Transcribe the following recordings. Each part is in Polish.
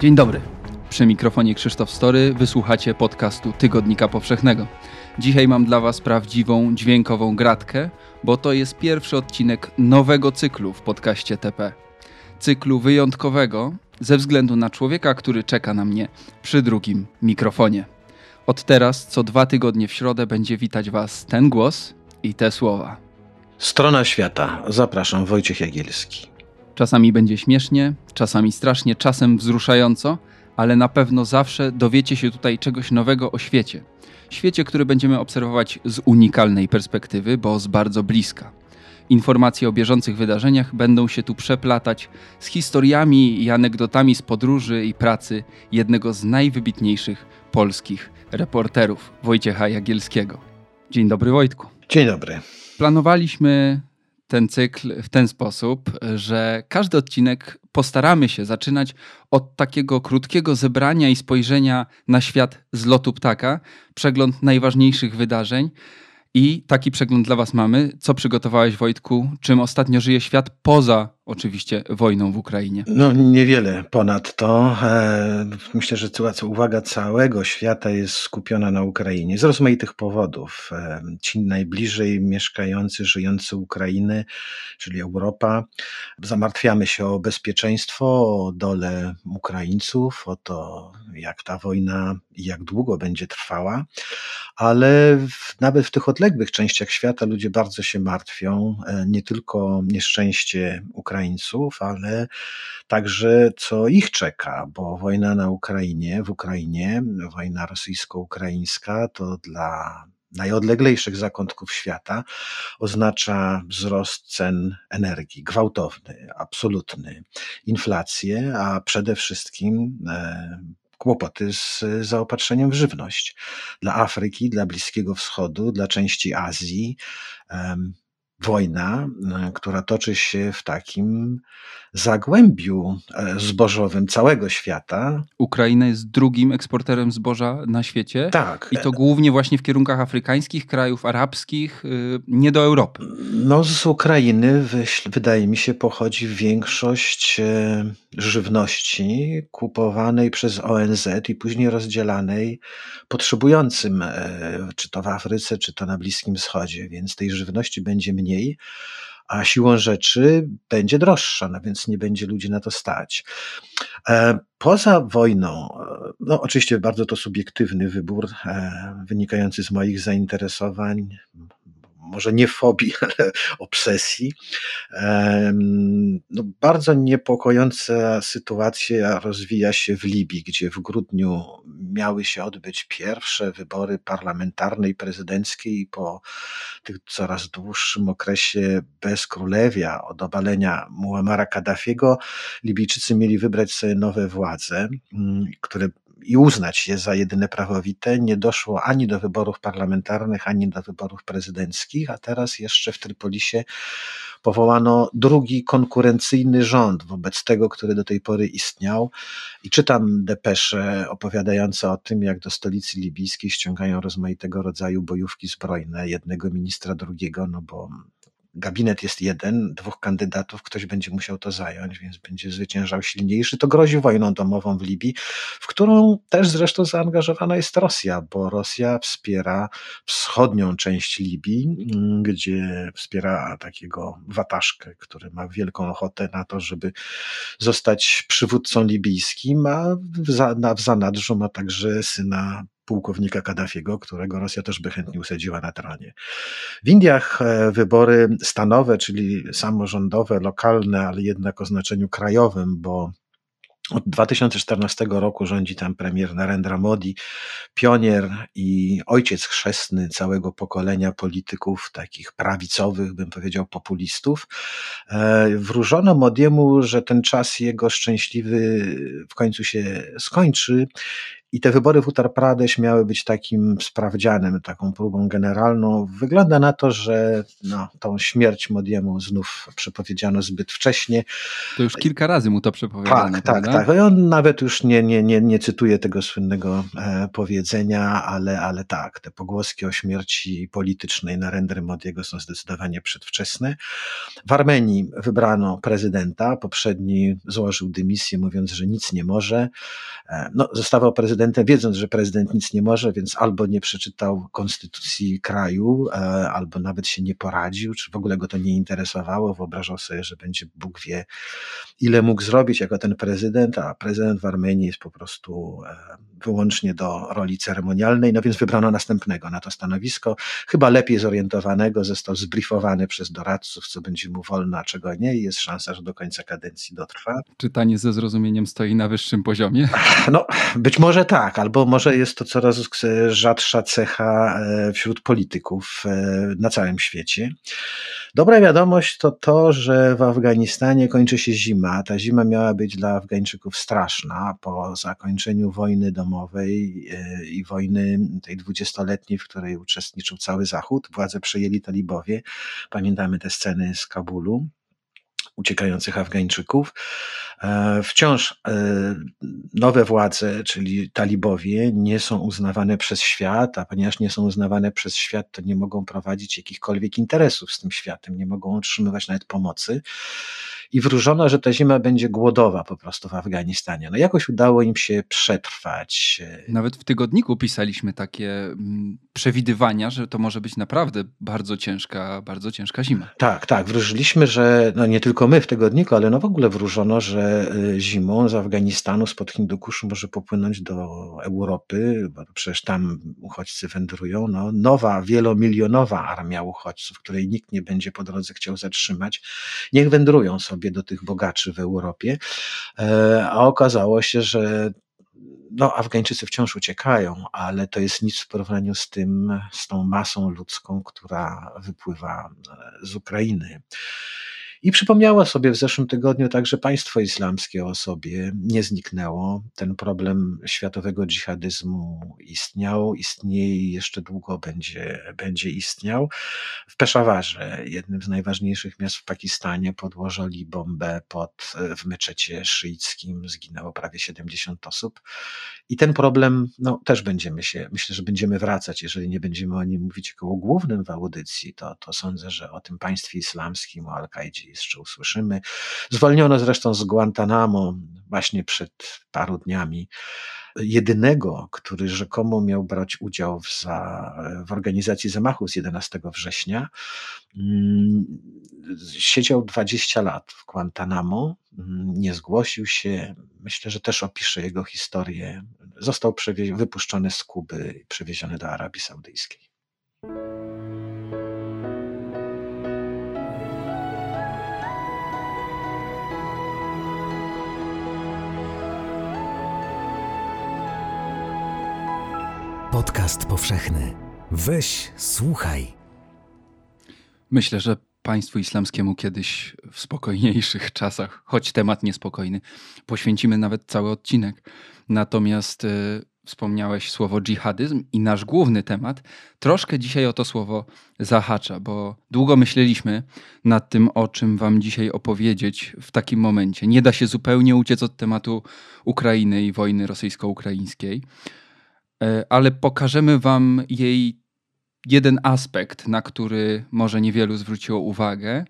Dzień dobry. Przy mikrofonie Krzysztof Story wysłuchacie podcastu Tygodnika Powszechnego. Dzisiaj mam dla Was prawdziwą dźwiękową gratkę, bo to jest pierwszy odcinek nowego cyklu w podcaście TP. Cyklu wyjątkowego ze względu na człowieka, który czeka na mnie przy drugim mikrofonie. Od teraz co dwa tygodnie w środę będzie witać Was ten głos i te słowa. Strona świata. Zapraszam, Wojciech Jagielski. Czasami będzie śmiesznie, czasami strasznie, czasem wzruszająco, ale na pewno zawsze dowiecie się tutaj czegoś nowego o świecie. Świecie, który będziemy obserwować z unikalnej perspektywy, bo z bardzo bliska. Informacje o bieżących wydarzeniach będą się tu przeplatać z historiami i anegdotami z podróży i pracy jednego z najwybitniejszych polskich reporterów, Wojciecha Jagielskiego. Dzień dobry, Wojtku. Dzień dobry. Planowaliśmy ten cykl w ten sposób, że każdy odcinek postaramy się zaczynać od takiego krótkiego zebrania i spojrzenia na świat z lotu ptaka, przegląd najważniejszych wydarzeń. I taki przegląd dla Was mamy. Co przygotowałeś, Wojtku? Czym ostatnio żyje świat poza oczywiście wojną w Ukrainie? No niewiele ponad to. E, myślę, że uwaga całego świata jest skupiona na Ukrainie z rozmaitych powodów. E, ci najbliżej mieszkający, żyjący Ukrainy, czyli Europa, zamartwiamy się o bezpieczeństwo, o dolę Ukraińców, o to, jak ta wojna i jak długo będzie trwała, ale w, nawet w tych odległych częściach świata ludzie bardzo się martwią, e, nie tylko nieszczęście Ukraińców, ale także co ich czeka, bo wojna na Ukrainie, w Ukrainie, wojna rosyjsko-ukraińska to dla najodleglejszych zakątków świata oznacza wzrost cen energii, gwałtowny, absolutny, inflację, a przede wszystkim e, kłopoty z zaopatrzeniem w żywność. Dla Afryki, dla Bliskiego Wschodu, dla części Azji wojna, e, która toczy się w takim zagłębiu e, zbożowym całego świata. Ukraina jest drugim eksporterem zboża na świecie. Tak. I to głównie właśnie w kierunkach afrykańskich, krajów arabskich, y, nie do Europy. No, z Ukrainy wydaje mi się pochodzi większość e, żywności kupowanej przez ONZ i później rozdzielanej potrzebującym, czy to w Afryce, czy to na Bliskim Wschodzie, więc tej żywności będzie mniej mniej, a siłą rzeczy będzie droższa, no więc nie będzie ludzi na to stać. E, poza wojną, e, no oczywiście bardzo to subiektywny wybór, e, wynikający z moich zainteresowań, może nie fobii, ale obsesji. No, bardzo niepokojąca sytuacja rozwija się w Libii, gdzie w grudniu miały się odbyć pierwsze wybory parlamentarne i prezydenckie i po tych coraz dłuższym okresie bez królewia od obalenia Muammara Kaddafiego Libijczycy mieli wybrać sobie nowe władze, mm, które i uznać je za jedyne prawowite. Nie doszło ani do wyborów parlamentarnych, ani do wyborów prezydenckich, a teraz jeszcze w Trypolisie powołano drugi konkurencyjny rząd wobec tego, który do tej pory istniał. I czytam depesze opowiadające o tym, jak do stolicy libijskiej ściągają rozmaitego rodzaju bojówki zbrojne, jednego ministra, drugiego, no bo gabinet jest jeden, dwóch kandydatów, ktoś będzie musiał to zająć, więc będzie zwyciężał silniejszy. To grozi wojną domową w Libii, w którą też zresztą zaangażowana jest Rosja, bo Rosja wspiera wschodnią część Libii, mm, gdzie wspiera takiego wataszkę, który ma wielką ochotę na to, żeby zostać przywódcą libijskim, a w zanadrzu ma także syna pułkownika Kaddafiego, którego Rosja też by chętnie usadziła na tronie. W Indiach e, wybory stanowe, czyli samorządowe, lokalne, ale jednak o znaczeniu krajowym, bo od 2014 roku rządzi tam premier Narendra Modi, pionier i ojciec chrzestny całego pokolenia polityków, takich prawicowych, bym powiedział, populistów. E, wróżono Modiemu, że ten czas jego szczęśliwy w końcu się skończy I te wybory w Uttar Pradesh miały być takim sprawdzianem, taką próbą generalną. Wygląda na to, że no, tą śmierć Modiemu znów przepowiedziano zbyt wcześnie. To już kilka razy mu to przepowiedziano. Tak, tak, tak. I on nawet już nie, nie, nie, nie cytuje tego słynnego e, powiedzenia, ale, ale tak, te pogłoski o śmierci politycznej na render Modiego są zdecydowanie przedwczesne. W Armenii wybrano prezydenta, poprzedni złożył dymisję, mówiąc, że nic nie może. E, no, zostawał wiedząc, że prezydent nic nie może, więc albo nie przeczytał konstytucji kraju, e, albo nawet się nie poradził, czy w ogóle go to nie interesowało. Wyobrażał sobie, że będzie Bóg wie, ile mógł zrobić jako ten prezydent, a prezydent w Armenii jest po prostu e, wyłącznie do roli ceremonialnej, no więc wybrano następnego na to stanowisko, chyba lepiej zorientowanego, został zbriefowany przez doradców, co będzie mu wolno, a czego nie i jest szansa, że do końca kadencji dotrwa. Czytanie ze zrozumieniem stoi na wyższym poziomie? No, być może tak, albo może jest to coraz rzadsza cecha e, wśród polityków e, na całym świecie. Dobra wiadomość to to, że w Afganistanie kończy się zima. Ta zima miała być dla Afgańczyków straszna po zakończeniu wojny domowej e, i wojny tej dwudziestoletniej, w której uczestniczył cały Zachód. Władze przejęli talibowie. Pamiętamy te sceny z Kabulu uciekających Afgańczyków. E, wciąż e, nowe władze, czyli talibowie, nie są uznawane przez świat, a ponieważ nie są uznawane przez świat, to nie mogą prowadzić jakichkolwiek interesów z tym światem, nie mogą utrzymywać nawet pomocy i wróżono, że ta zima będzie głodowa po prostu w Afganistanie. No jakoś udało im się przetrwać. Nawet w tygodniku pisaliśmy takie mm, przewidywania, że to może być naprawdę bardzo ciężka, bardzo ciężka zima. Tak, tak. Wróżyliśmy, że no nie tylko my w tygodniku, ale no w ogóle wróżono, że y, zimą z Afganistanu, spod Hindukuszu może popłynąć do Europy, bo przecież tam uchodźcy wędrują. No, nowa, wielomilionowa armia uchodźców, której nikt nie będzie po drodze chciał zatrzymać. Niech wędrują sobie sobie do tych bogaczy w Europie, e, a okazało się, że no, Afgańczycy wciąż uciekają, ale to jest nic w porównaniu z tym, z tą masą ludzką, która wypływa e, z Ukrainy. I przypomniała sobie w zeszłym tygodniu także państwo islamskie o sobie nie zniknęło. Ten problem światowego dżihadyzmu istniał, istnieje i jeszcze długo będzie, będzie istniał. W Peszawarze, jednym z najważniejszych miast w Pakistanie, podłożyli bombę pod, w meczecie szyickim, zginęło prawie 70 osób. I ten problem no, też będziemy się, myślę, że będziemy wracać, jeżeli nie będziemy o nim mówić jako o głównym w audycji, to, to sądzę, że o tym państwie islamskim, o Al-Kaidzie jeszcze usłyszymy. Zwolniono zresztą z Guantanamo właśnie przed paru dniami jedynego, który rzekomo miał brać udział w, za, w organizacji zamachu z 11 września. Mm, siedział 20 lat w Guantanamo, mm, nie zgłosił się. Myślę, że też opiszę jego historię. Został wypuszczony z Kuby i przewieziony do Arabii Saudyjskiej. Podcast powszechny. Weź, słuchaj. Myślę, że państwu islamskiemu kiedyś w spokojniejszych czasach, choć temat niespokojny, poświęcimy nawet cały odcinek. Natomiast y, wspomniałeś słowo dżihadyzm i nasz główny temat troszkę dzisiaj o to słowo zahacza, bo długo myśleliśmy nad tym, o czym wam dzisiaj opowiedzieć w takim momencie. Nie da się zupełnie uciec od tematu Ukrainy i wojny rosyjsko-ukraińskiej. E, ale pokażemy Wam jej jeden aspekt, na który może niewielu zwróciło uwagę,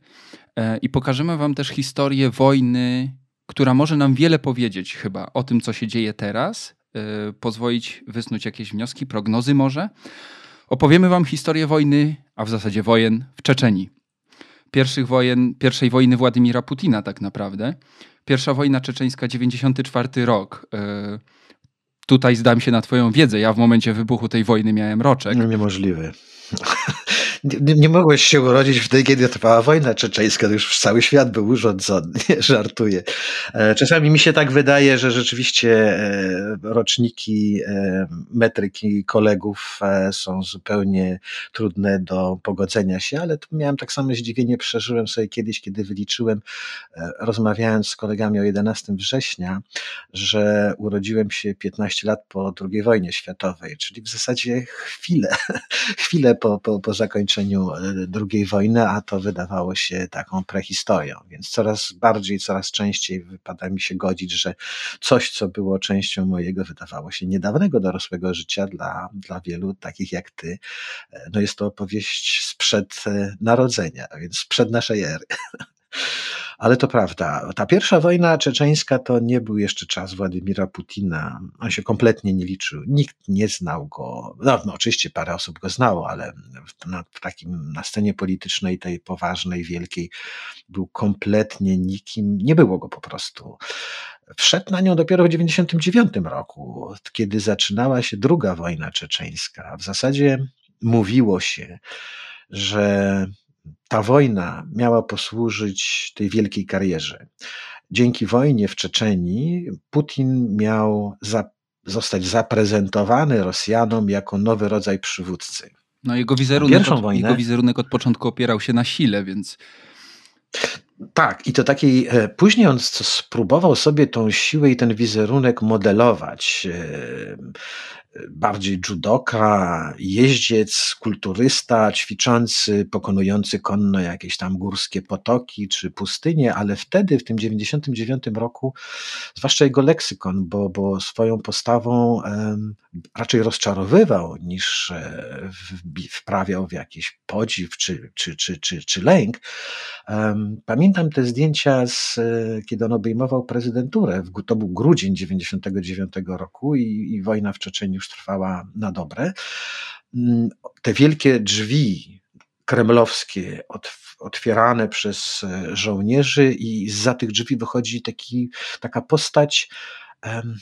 e, i pokażemy Wam też historię wojny, która może nam wiele powiedzieć chyba o tym, co się dzieje teraz, e, pozwolić wysnuć jakieś wnioski, prognozy może. Opowiemy Wam historię wojny, a w zasadzie wojen w Czeczenii. Pierwszych wojen, pierwszej wojny Władimira Putina tak naprawdę. Pierwsza wojna czeczeńska, 94 rok tutaj zdam się na twoją wiedzę. Ja w momencie wybuchu tej wojny miałem roczek. Niemożliwe. Nie, nie, mogłeś się urodzić wtedy, kiedy trwała wojna czeczeńska, to już cały świat był urządzony, żartuję. E, czasami mi się tak wydaje, że rzeczywiście e, roczniki, e, metryki kolegów są zupełnie trudne do pogodzenia się, ale tu miałem tak samo zdziwienie, przeżyłem sobie kiedyś, kiedy wyliczyłem, rozmawiając z kolegami o 11 września, że urodziłem się 15 lat po II wojnie światowej, czyli w zasadzie chwilę, chwilę po, po, po zakończeniu e, II wojny, a to wydawało się taką prehistorią. Więc coraz bardziej, coraz częściej wypada mi się godzić, że coś, co było częścią mojego, wydawało się niedawnego dorosłego życia dla, dla wielu takich jak ty, e, no jest to opowieść sprzed e, narodzenia, więc sprzed naszej ery. Ale to prawda. Ta pierwsza wojna czeczeńska to nie był jeszcze czas Władimira Putina. On się kompletnie nie liczył. Nikt nie znał go. No, no oczywiście parę osób go znało, ale w, na, w takim, na scenie politycznej, tej poważnej, wielkiej, był kompletnie nikim. Nie było go po prostu. Wszedł na nią dopiero w 1999 roku, kiedy zaczynała się druga wojna czeczeńska. W zasadzie mówiło się, że ta wojna miała posłużyć tej wielkiej karierze. Dzięki wojnie w Czeczenii Putin miał za, zostać zaprezentowany Rosjanom jako nowy rodzaj przywódcy. No jego wizerunek, od, wojnę, jego wizerunek od początku opierał się na sile, więc tak, i to takiej, e, później on spróbował sobie tą siłę i ten wizerunek modelować. Bardziej judoka, jeździec, kulturysta, ćwiczący, pokonujący konno jakieś tam górskie potoki czy pustynie, ale wtedy, w tym 99 roku, zwłaszcza jego leksykon, bo, bo swoją postawą raczej rozczarowywał niż e, wprawiał w jakiś podziw czy, czy, czy, czy, czy lęk. Pamiętam te zdjęcia, z, e, kiedy on obejmował prezydenturę. To był grudzień 99 roku i, i wojna w Czeczeniu już trwała na dobre. Mm, te wielkie drzwi kremlowskie otwierane przez e, żołnierzy i za tych drzwi wychodzi taki, taka postać um,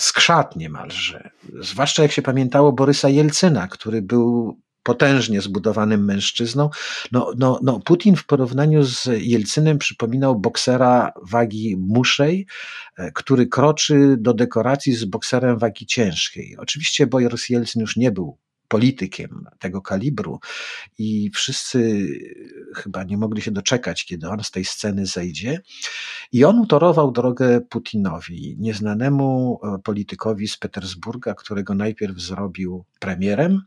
skrzat niemalże. Zwłaszcza jak się pamiętało Borysa Jelcyna, który był potężnie zbudowanym mężczyzną. No, no, no, Putin w porównaniu z Jelcynem przypominał boksera wagi muszej, e, który kroczy do dekoracji z bokserem wagi ciężkiej. Oczywiście Boris Jelcyn już nie był politykiem tego kalibru i wszyscy chyba nie mogli się doczekać, kiedy on z tej sceny zejdzie. I on utorował drogę Putinowi, nieznanemu e, politykowi z Petersburga, którego najpierw zrobił premierem,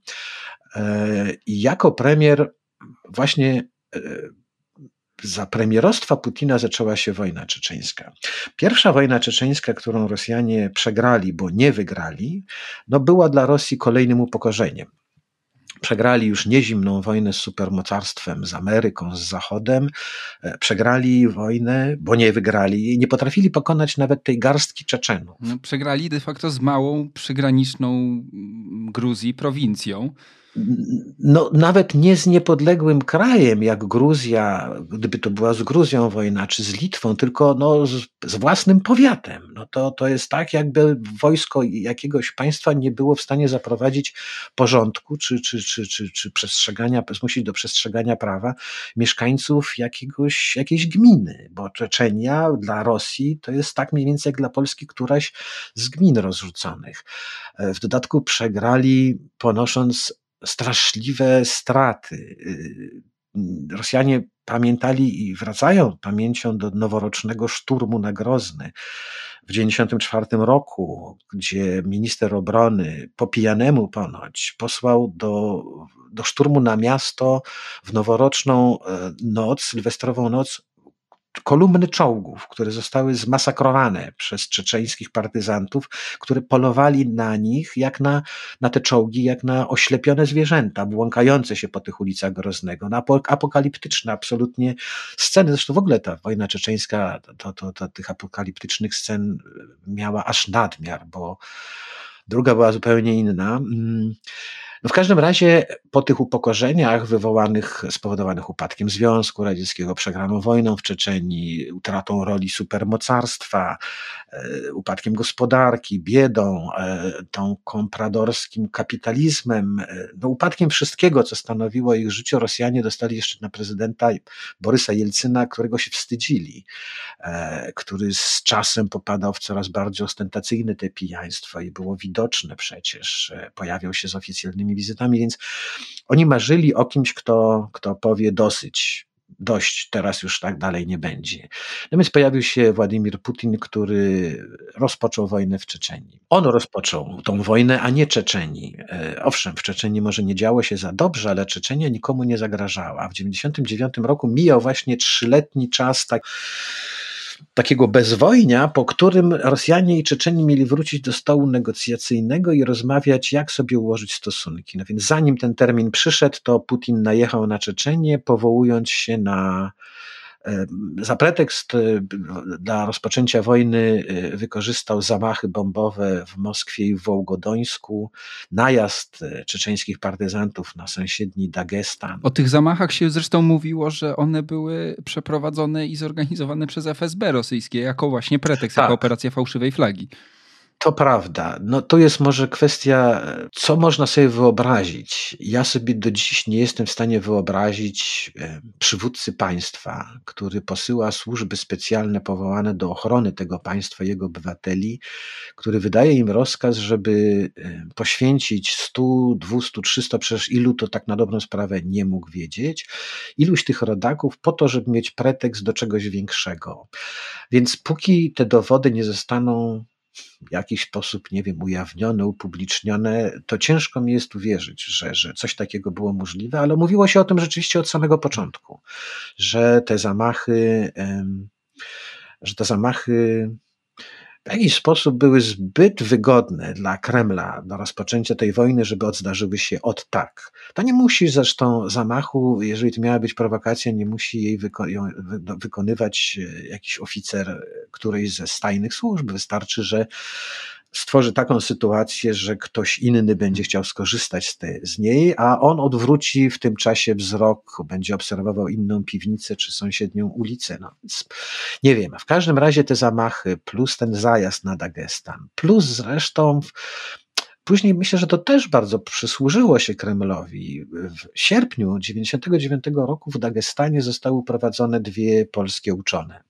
E, I jako premier właśnie e, za premierostwa Putina zaczęła się wojna czeczeńska. Pierwsza wojna czeczeńska, którą Rosjanie przegrali, bo nie wygrali, no była dla Rosji kolejnym upokorzeniem. Przegrali już nie zimną wojnę z supermocarstwem, z Ameryką, z Zachodem. E, przegrali wojnę, bo nie wygrali. Nie potrafili pokonać nawet tej garstki Czeczenów. No, przegrali de facto z małą, przygraniczną mm, Gruzji prowincją no, nawet nie z niepodległym krajem, jak Gruzja, gdyby to była z Gruzją wojna, czy z Litwą, tylko no, z, z, własnym powiatem. No to, to jest tak, jakby wojsko jakiegoś państwa nie było w stanie zaprowadzić porządku, czy, czy, czy, czy, czy przestrzegania, zmusić do przestrzegania prawa mieszkańców jakiegoś, jakiejś gminy, bo Czeczenia dla Rosji to jest tak mniej więcej jak dla Polski któraś z gmin rozrzuconych. W dodatku przegrali ponosząc straszliwe straty. Y, Rosjanie pamiętali i wracają pamięcią do noworocznego szturmu na Grozny w 1994 roku, gdzie minister obrony po pijanemu ponoć posłał do, do szturmu na miasto w noworoczną e, noc, sylwestrową noc kolumny czołgów, które zostały zmasakrowane przez czeczeńskich partyzantów, które polowali na nich, jak na, na te czołgi, jak na oślepione zwierzęta, błąkające się po tych ulicach Groznego, na apokaliptyczne absolutnie sceny. Zresztą w ogóle ta wojna czeczeńska, to, to, to tych apokaliptycznych scen miała aż nadmiar, bo druga była zupełnie inna. No w każdym razie po tych upokorzeniach wywołanych, spowodowanych upadkiem Związku Radzieckiego, przegraną wojną w Czeczeni, utratą roli supermocarstwa, e, upadkiem gospodarki, biedą, e, tą kompradorskim kapitalizmem, e, no upadkiem wszystkiego, co stanowiło ich życie, Rosjanie dostali jeszcze na prezydenta Borysa Jelcyna, którego się wstydzili, który z czasem popadał w coraz bardziej ostentacyjne te pijaństwa i było widoczne przecież, pojawiał się z oficjalnymi wizytami, więc oni marzyli o kimś, kto, kto powie dosyć, dość, teraz już tak dalej nie będzie. No więc pojawił się Władimir Putin, który rozpoczął wojnę w Czeczeni. On rozpoczął tą wojnę, a nie Czeczeni. E, owszem, w Czeczeni może nie działo się za dobrze, ale Czeczenia nikomu nie zagrażała. W 1999 roku mijał właśnie trzyletni czas tak takiego bezwojnia, po którym Rosjanie i Czeczeni mieli wrócić do stołu negocjacyjnego i rozmawiać, jak sobie ułożyć stosunki. No więc zanim ten termin przyszedł, to Putin najechał na Czeczenię, powołując się na za pretekst e, dla rozpoczęcia wojny e, wykorzystał zamachy bombowe w Moskwie i w Wołgodońsku, najazd e, czeczeńskich partyzantów na sąsiedni Dagestan. O tych zamachach się zresztą mówiło, że one były przeprowadzone i zorganizowane przez FSB rosyjskie jako właśnie pretekst, tak. jako operacja fałszywej flagi. To prawda. No to jest może kwestia, co można sobie wyobrazić. Ja sobie do dziś nie jestem w stanie wyobrazić e, przywódcy państwa, który posyła służby specjalne powołane do ochrony tego państwa, jego obywateli, który wydaje im rozkaz, żeby e, poświęcić 100, 200, 300, przecież ilu to tak na dobrą sprawę nie mógł wiedzieć, iluś tych rodaków po to, żeby mieć pretekst do czegoś większego. Więc póki te dowody nie zostaną w jakiś sposób, nie wiem, ujawnione, upublicznione, to ciężko mi jest uwierzyć, że, że coś takiego było możliwe, ale mówiło się o tym rzeczywiście od samego początku, że te zamachy, że te zamachy w jakiś sposób były zbyt wygodne dla Kremla do rozpoczęcia tej wojny, żeby odzdarzyły się od tak. To nie musi zresztą zamachu, jeżeli to miała być prowokacja, nie musi jej wyko wykonywać e, jakiś oficer którejś ze stajnych służb. Wystarczy, że stworzy taką sytuację, że ktoś inny będzie chciał skorzystać z, te, z niej, a on odwróci w tym czasie wzrok, będzie obserwował inną piwnicę czy sąsiednią ulicę. No, więc nie wiem. W każdym razie te zamachy, plus ten zajazd na Dagestan, plus zresztą Później myślę, że to też bardzo przysłużyło się Kremlowi. W sierpniu 1999 roku w Dagestanie zostały uprowadzone dwie polskie uczone.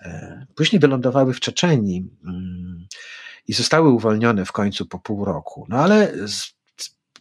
E, później wylądowały w Czeczeni. I zostały uwolnione w końcu po pół roku. No ale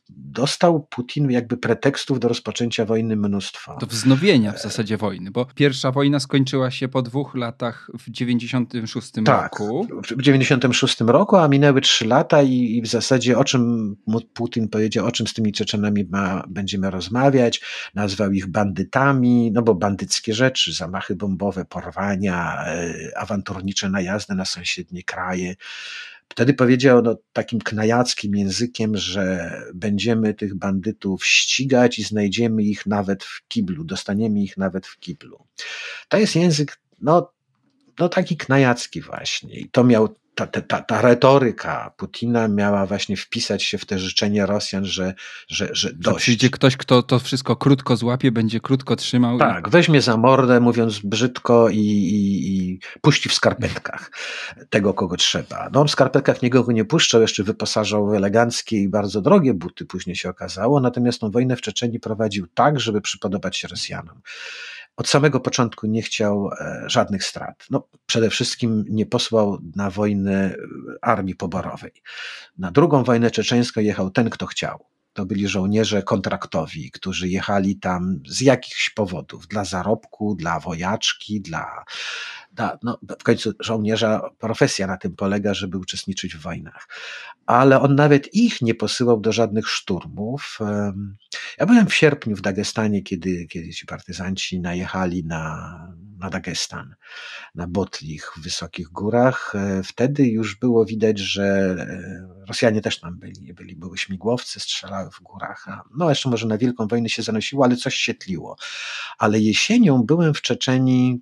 dostał Putin jakby pretekstów do rozpoczęcia wojny mnóstwo. Do wznowienia w zasadzie wojny, bo pierwsza wojna skończyła się po dwóch latach w 96 tak, roku. w 96 roku, a minęły trzy lata i, i, w zasadzie o czym Putin powiedział, o czym z tymi Czeczenami ma, będziemy rozmawiać, nazwał ich bandytami, no bo bandyckie rzeczy, zamachy bombowe, porwania, e, awanturnicze najazdy na sąsiednie kraje, Wtedy powiedział no, takim knajackim językiem, że będziemy tych bandytów ścigać i znajdziemy ich nawet w kiblu, dostaniemy ich nawet w kiblu. To jest język, no, no taki knajacki właśnie. I to miał ta, ta, ta retoryka Putina miała właśnie wpisać się w te życzenie Rosjan, że, że, że dość. Że przyjdzie ktoś, kto to wszystko krótko złapie, będzie krótko trzymał. Tak, i... weźmie za mordę, mówiąc brzydko i, i, i puści w skarpetkach tego, kogo trzeba. No on w skarpetkach nikogo nie puszczał, jeszcze wyposażał w eleganckie i bardzo drogie buty, później się okazało, natomiast tą wojnę w Czeczeniu prowadził tak, żeby przypodobać się Rosjanom od samego początku nie chciał e, żadnych strat. No, przede wszystkim nie posłał na wojnę armii poborowej. Na drugą wojnę czeczeńską jechał ten, kto chciał. To byli żołnierze kontraktowi, którzy jechali tam z jakichś powodów, dla zarobku, dla wojaczki, dla da, no, w końcu żołnierza profesja na tym polega, żeby uczestniczyć w wojnach. Ale on nawet ich nie posyłał do żadnych szturmów. Ja byłem w sierpniu w Dagestanie, kiedy, kiedy ci partyzanci najechali na, na Dagestan, na Botlich w wysokich górach. E, wtedy już było widać, że e, Rosjanie też tam byli. byli były śmigłowce, strzelały w górach. No jeszcze może na Wielką Wojnę się zanosiło, ale coś się tliło. Ale jesienią byłem w Czeczeni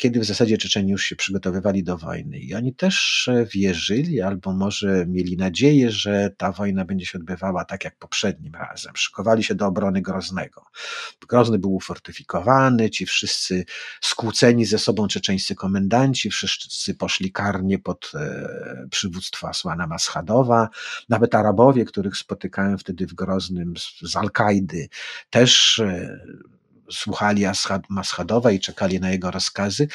kiedy w zasadzie Czeczeni już się przygotowywali do wojny. I oni też wierzyli, albo może mieli nadzieję, że ta wojna będzie się odbywała tak jak poprzednim razem. Szykowali się do obrony Groznego. Grozny był ufortyfikowany, ci wszyscy skłóceni ze sobą czeczeńscy komendanci, wszyscy poszli karnie pod e, przywództwo Asłana Maschadowa. Nawet Arabowie, których spotykałem wtedy w Groznym z, Al-Kaidy, też e, słuchali Maschadowa i czekali na jego rozkazy,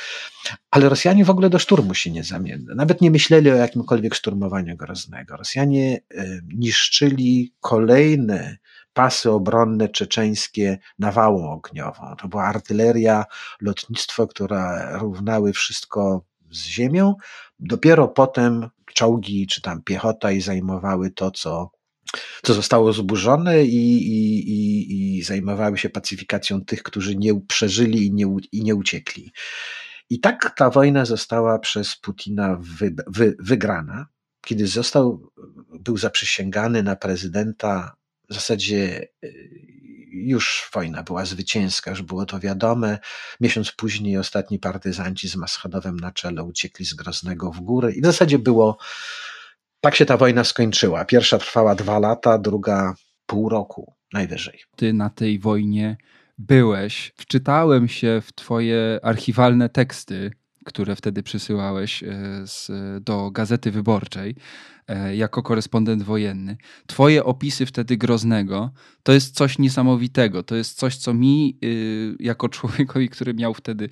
ale Rosjanie w ogóle do szturmu się nie zamienili. Nawet nie myśleli o jakimkolwiek szturmowaniu Groznego. Rosjanie e, niszczyli kolejne pasy obronne czeczeńskie nawałą ogniową. To była artyleria, lotnictwo, które równały wszystko z ziemią. Dopiero potem czołgi czy tam piechota i zajmowały to, co co zostało zburzone i, i, i, i zajmowały się pacyfikacją tych, którzy nie przeżyli i nie, i nie uciekli. I tak ta wojna została przez Putina wy, wy, wygrana. Kiedy został, był zaprzysięgany na prezydenta, w zasadzie y, już wojna była zwycięska, już było to wiadome. Miesiąc później ostatni partyzanci z Maschadowem na czele uciekli z Groznego w górę i w zasadzie było tak się ta wojna skończyła. Pierwsza trwała dwa lata, druga pół roku najwyżej. Ty na tej wojnie byłeś. Wczytałem się w twoje archiwalne teksty, które wtedy przysyłałeś e, z, do Gazety Wyborczej. E, jako korespondent wojenny. Twoje opisy wtedy Groznego to jest coś niesamowitego. To jest coś, co mi, y, jako człowiekowi, który miał wtedy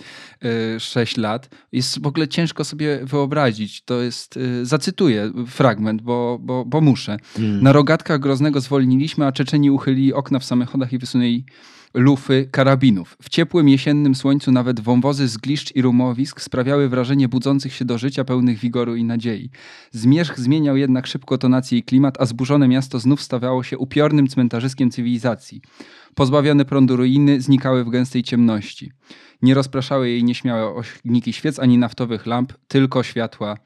6 y, lat, jest w ogóle ciężko sobie wyobrazić. To jest, y, zacytuję fragment, bo, bo, bo muszę. Hmm. Na rogatkach Groznego zwolniliśmy, a Czeczeni uchylili okna w samochodach i wysunęli lufy karabinów. W ciepłym jesiennym słońcu nawet wąwozy z gliszcz i rumowisk sprawiały wrażenie budzących się do życia pełnych wigoru i nadziei. Zmierzch zmieniał jednak szybko tonację i klimat, a zburzone miasto znów stawało się upiornym cmentarzyskiem cywilizacji. Pozbawione prądu ruiny znikały w gęstej ciemności. Nie rozpraszały jej nieśmiałe ośniki świec ani naftowych lamp, tylko światła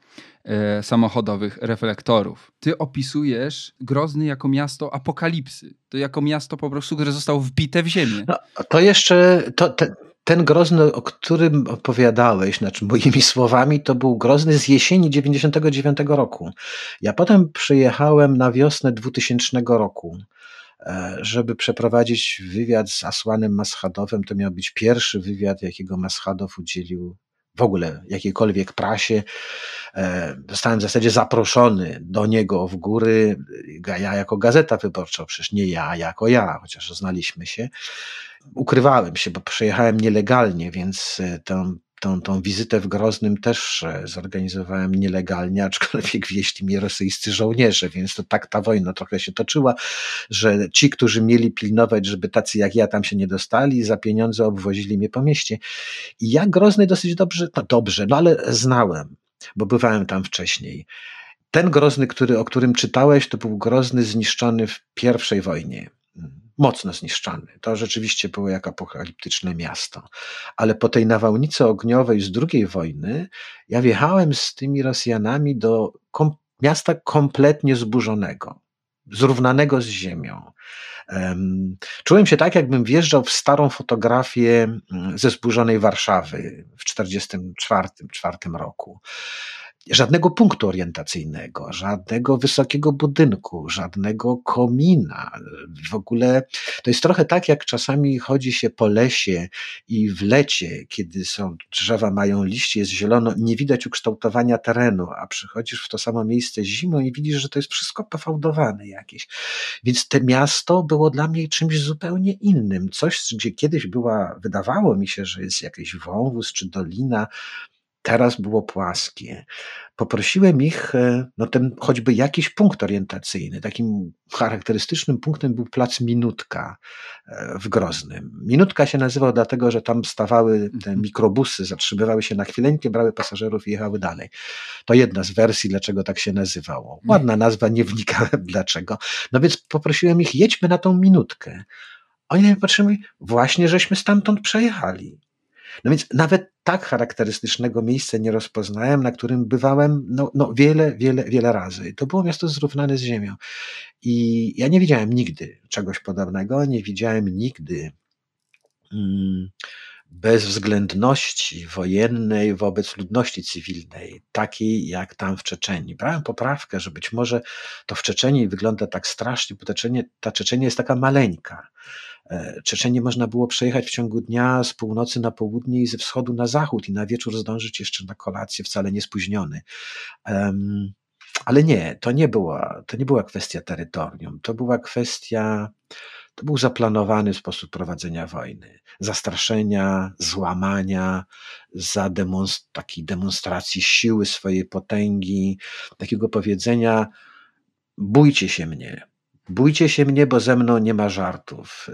e, samochodowych reflektorów. Ty opisujesz Grozny jako miasto apokalipsy. To jako miasto po prostu, które zostało wbite w ziemię. No, to jeszcze, to, te, ten Grozny, o którym opowiadałeś, znaczy moimi słowami, to był Grozny z jesieni 99 roku. Ja potem przyjechałem na wiosnę 2000 roku e, żeby przeprowadzić wywiad z Asłanem Maschadowem. To miał być pierwszy wywiad, jakiego Maschadow udzielił w ogóle jakiejkolwiek prasie. E, zostałem w zasadzie zaproszony do niego w góry, ja jako gazeta wyborcza, przecież nie ja jako ja, chociaż znaliśmy się. Ukrywałem się, bo przejechałem nielegalnie, więc e, tę tą, tą wizytę w Groznym też zorganizowałem nielegalnie, aczkolwiek wieści mnie rosyjscy żołnierze, więc to tak ta wojna trochę się toczyła, że ci, którzy mieli pilnować, żeby tacy jak ja tam się nie dostali, za pieniądze obwozili mnie po mieście. I ja Grozny dosyć dobrze, no dobrze, no ale znałem, bo bywałem tam wcześniej. Ten Grozny, który, o którym czytałeś, to był Grozny zniszczony w pierwszej wojnie mocno zniszczony. To rzeczywiście było jak apokaliptyczne miasto. Ale po tej nawałnicy ogniowej z II wojny, ja wjechałem z tymi Rosjanami do kom miasta kompletnie zburzonego, zrównanego z ziemią. Um, czułem się tak, jakbym wjeżdżał w starą fotografię mm, ze zburzonej Warszawy w 1944 roku żadnego punktu orientacyjnego, żadnego wysokiego budynku, żadnego komina. W ogóle to jest trochę tak, jak czasami chodzi się po lesie i w lecie, kiedy są drzewa mają liście, jest zielono, nie widać ukształtowania terenu, a przychodzisz w to samo miejsce zimą i widzisz, że to jest wszystko pofałdowane jakieś. Więc to miasto było dla mnie czymś zupełnie innym. Coś, gdzie kiedyś była, wydawało mi się, że jest jakiś wąwóz czy dolina, teraz było płaskie. Poprosiłem ich, e, no ten choćby jakiś punkt orientacyjny. Takim charakterystycznym punktem był plac Minutka e, w Groznym. Minutka się nazywał dlatego, że tam stawały te mhm. mikrobusy, zatrzymywały się na chwileńkę, brały pasażerów i jechały dalej. To jedna z wersji, dlaczego tak się nazywało. Mhm. Ładna nazwa, nie wnikałem dlaczego. No więc poprosiłem ich, jedźmy na tą minutkę. Oni na mnie patrzyli, właśnie żeśmy stamtąd przejechali. No więc nawet tak charakterystycznego miejsca nie rozpoznałem, na którym bywałem no, no wiele, wiele, wiele razy. To było miasto zrównane z ziemią. I ja nie widziałem nigdy czegoś podobnego, nie widziałem nigdy mm, bezwzględności wojennej wobec ludności cywilnej, takiej jak tam w Czeczeni. Brałem poprawkę, że być może to w Czeczeni wygląda tak strasznie, bo ta Czeczenia jest taka maleńka. E, Czeczenie można było przejechać w ciągu dnia z północy na południe i ze wschodu na zachód i na wieczór zdążyć jeszcze na kolację, wcale nie spóźniony. Um, ale nie, to nie była, to nie była kwestia terytorium, to była kwestia, to był zaplanowany sposób prowadzenia wojny, zastraszenia, złamania, za demonst takiej demonstracji siły swojej potęgi, takiego powiedzenia: bójcie się mnie, Bójcie się mnie, bo ze mną nie ma żartów.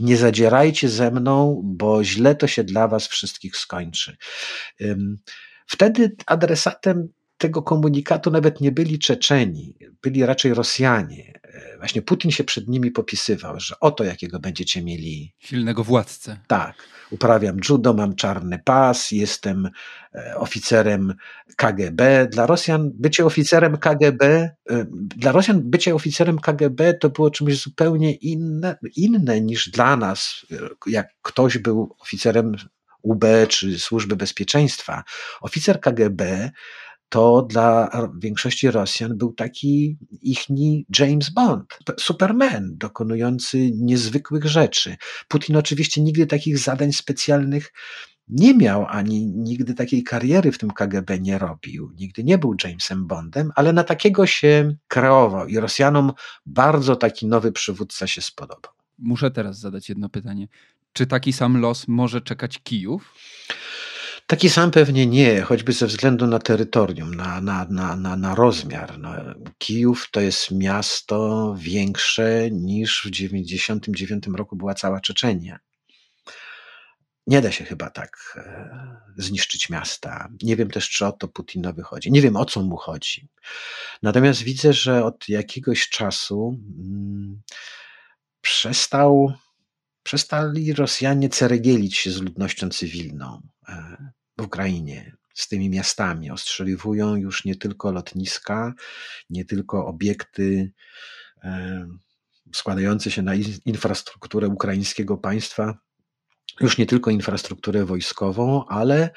Nie zadzierajcie ze mną, bo źle to się dla was wszystkich skończy. Wtedy adresatem tego komunikatu nawet nie byli Czeczeni, byli raczej Rosjanie. E, właśnie Putin się przed nimi popisywał, że oto jakiego będziecie mieli. Silnego władcę. Tak. Uprawiam judo, mam czarny pas, jestem e, oficerem KGB. Dla Rosjan bycie oficerem KGB, e, dla Rosjan bycie oficerem KGB to było czymś zupełnie inne, inne niż dla nas, jak ktoś był oficerem UB czy Służby Bezpieczeństwa. Oficer KGB to dla większości Rosjan był taki ichni James Bond, Superman, dokonujący niezwykłych rzeczy. Putin oczywiście nigdy takich zadań specjalnych nie miał, ani nigdy takiej kariery w tym KGB nie robił. Nigdy nie był Jamesem Bondem, ale na takiego się kreował i Rosjanom bardzo taki nowy przywódca się spodobał. Muszę teraz zadać jedno pytanie. Czy taki sam los może czekać Kijów? Taki sam pewnie nie, choćby ze względu na terytorium, na, na, na, na, na rozmiar. No, Kijów to jest miasto większe niż w 1999 roku była cała Czeczenia. Nie da się chyba tak e, zniszczyć miasta. Nie wiem też, czy o to Putinowi chodzi. Nie wiem, o co mu chodzi. Natomiast widzę, że od jakiegoś czasu mm, przestał, przestali Rosjanie ceregielić się z ludnością cywilną. W Ukrainie, z tymi miastami. Ostrzeliwują już nie tylko lotniska, nie tylko obiekty składające się na infrastrukturę ukraińskiego państwa, już nie tylko infrastrukturę wojskową, ale,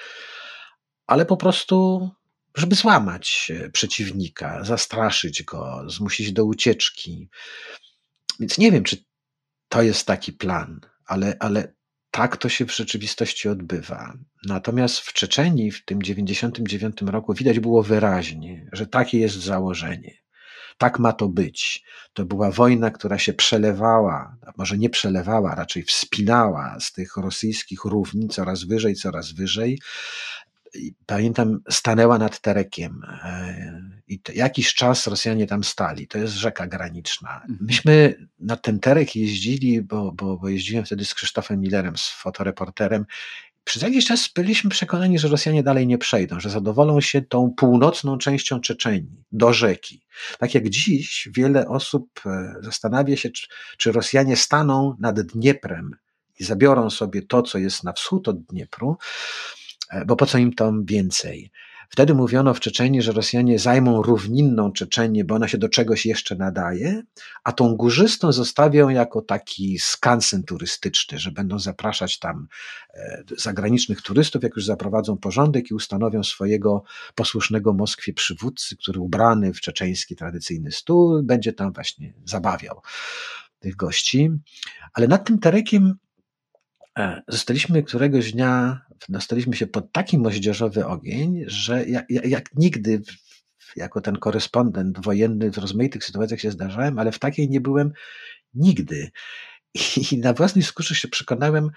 ale po prostu, żeby złamać przeciwnika, zastraszyć go, zmusić do ucieczki. Więc nie wiem, czy to jest taki plan, ale, ale tak to się w rzeczywistości odbywa. Natomiast w Czeczenii w tym 99 roku widać było wyraźnie, że takie jest założenie. Tak ma to być. To była wojna, która się przelewała, może nie przelewała, raczej wspinała z tych rosyjskich równin coraz wyżej, coraz wyżej, pamiętam, stanęła nad Terekiem e, i jakiś czas Rosjanie tam stali. To jest rzeka graniczna. Mhm. Myśmy na ten Terek jeździli, bo, bo, bo jeździłem wtedy z Krzysztofem Millerem, z fotoreporterem. Przez jakiś czas byliśmy przekonani, że Rosjanie dalej nie przejdą, że zadowolą się tą północną częścią Czeczenii, do rzeki. Tak jak dziś wiele osób e, zastanawia się, czy, czy Rosjanie staną nad Dnieprem i zabiorą sobie to, co jest na wschód od Dniepru, bo po co im tam więcej? Wtedy mówiono w Czeczeniu, że Rosjanie zajmą równinną Czeczenię, bo ona się do czegoś jeszcze nadaje, a tą górzystą zostawią jako taki skansen turystyczny, że będą zapraszać tam e, zagranicznych turystów, jak już zaprowadzą porządek i ustanowią swojego posłusznego Moskwie przywódcy, który ubrany w czeczeński tradycyjny stół będzie tam właśnie zabawiał tych gości. Ale nad tym Terekiem E, zostaliśmy któregoś dnia, dostaliśmy się pod taki moździerzowy ogień, że jak, jak nigdy jako ten korespondent wojenny w rozmaitych sytuacjach się zdarzałem, ale w takiej nie byłem nigdy. I na własnej skórze się przekonałem,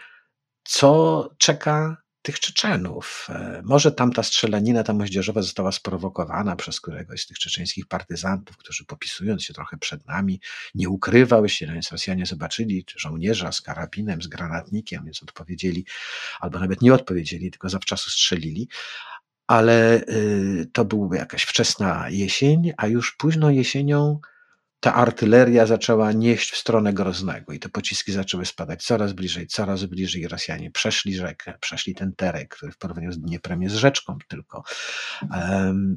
co czeka tych Czeczenów. E, może tamta strzelanina, ta moździerzowa została sprowokowana przez któregoś z tych czeczeńskich partyzantów, którzy popisując się trochę przed nami, nie ukrywał się, no więc Rosjanie zobaczyli żołnierza z karabinem, z granatnikiem, więc odpowiedzieli, albo nawet nie odpowiedzieli, tylko zawczasu strzelili. Ale y, to była jakaś wczesna jesień, a już późną jesienią ta artyleria zaczęła nieść w stronę Groznego i te pociski zaczęły spadać coraz bliżej, coraz bliżej. Rosjanie przeszli rzekę, przeszli ten terek, który w porównaniu z Dnieprem jest rzeczką tylko.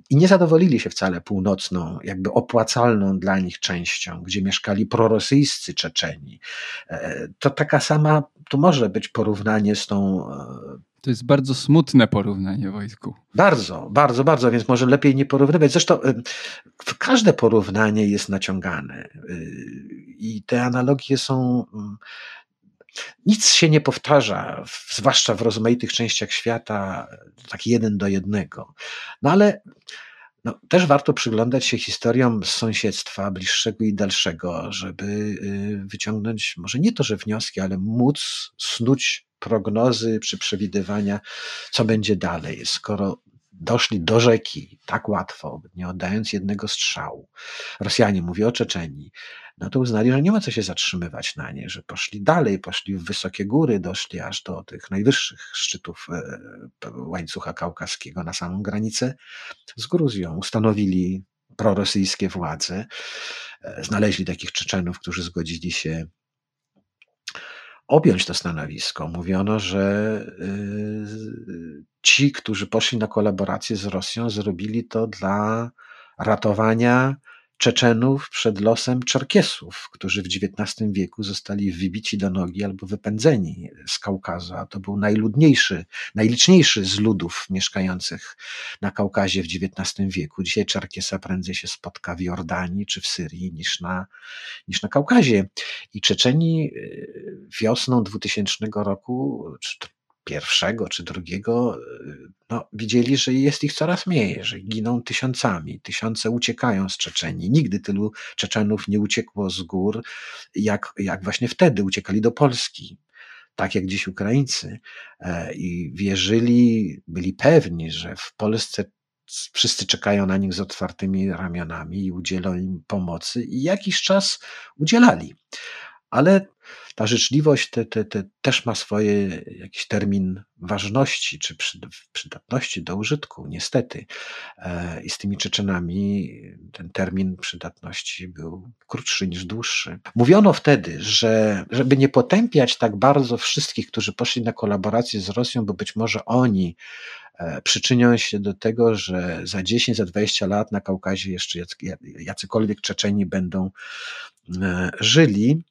I nie zadowolili się wcale północną, jakby opłacalną dla nich częścią, gdzie mieszkali prorosyjscy Czeczeni. E, to taka sama, tu może być porównanie z tą e, to jest bardzo smutne porównanie wojsku. Bardzo, bardzo, bardzo, więc może lepiej nie porównywać. Zresztą y, każde porównanie jest naciągane y, i te analogie są. Mm, nic się nie powtarza, zwłaszcza w rozmaitych częściach świata, tak jeden do jednego. No ale no, też warto przyglądać się historiom z sąsiedztwa bliższego i dalszego, żeby y, wyciągnąć może nie to, że wnioski, ale móc snuć prognozy czy przewidywania, co będzie dalej. Skoro doszli do rzeki tak łatwo, nie oddając jednego strzału, Rosjanie, mówię o Czeczeni, no to uznali, że nie ma co się zatrzymywać na nie, że poszli dalej, poszli w wysokie góry, doszli aż do tych najwyższych szczytów e, łańcucha kaukaskiego na samą granicę z Gruzją. Ustanowili prorosyjskie władze, e, znaleźli takich Czeczenów, którzy zgodzili się objąć to stanowisko. Mówiono, że y, ci, którzy poszli na kolaborację z Rosją, zrobili to dla ratowania Czeczenów przed losem Czerkiesów, którzy w XIX wieku zostali wybici do nogi albo wypędzeni z Kaukazu. A to był najludniejszy, najliczniejszy z ludów mieszkających na Kaukazie w XIX wieku. Dzisiaj Czerkiesa prędzej się spotka w Jordanii czy w Syrii niż na, niż na Kaukazie. I Czeczeni y, wiosną 2000 roku, pierwszego czy drugiego, no, widzieli, że jest ich coraz mniej, że giną tysiącami, tysiące uciekają z Czeczeni. Nigdy tylu Czeczenów nie uciekło z gór, jak, jak właśnie wtedy uciekali do Polski. Tak jak dziś Ukraińcy. E, I wierzyli, byli pewni, że w Polsce wszyscy czekają na nich z otwartymi ramionami i udzielą im pomocy, i jakiś czas udzielali. Ale ta życzliwość te, te, te też ma swoje jakiś termin ważności czy przydatności do użytku, niestety. E, I z tymi Czeczenami ten termin przydatności był krótszy niż dłuższy. Mówiono wtedy, że żeby nie potępiać tak bardzo wszystkich, którzy poszli na kolaborację z Rosją, bo być może oni przyczynią się do tego, że za 10, za 20 lat na Kaukazie jeszcze jacykolwiek Czeczeni będą e, żyli,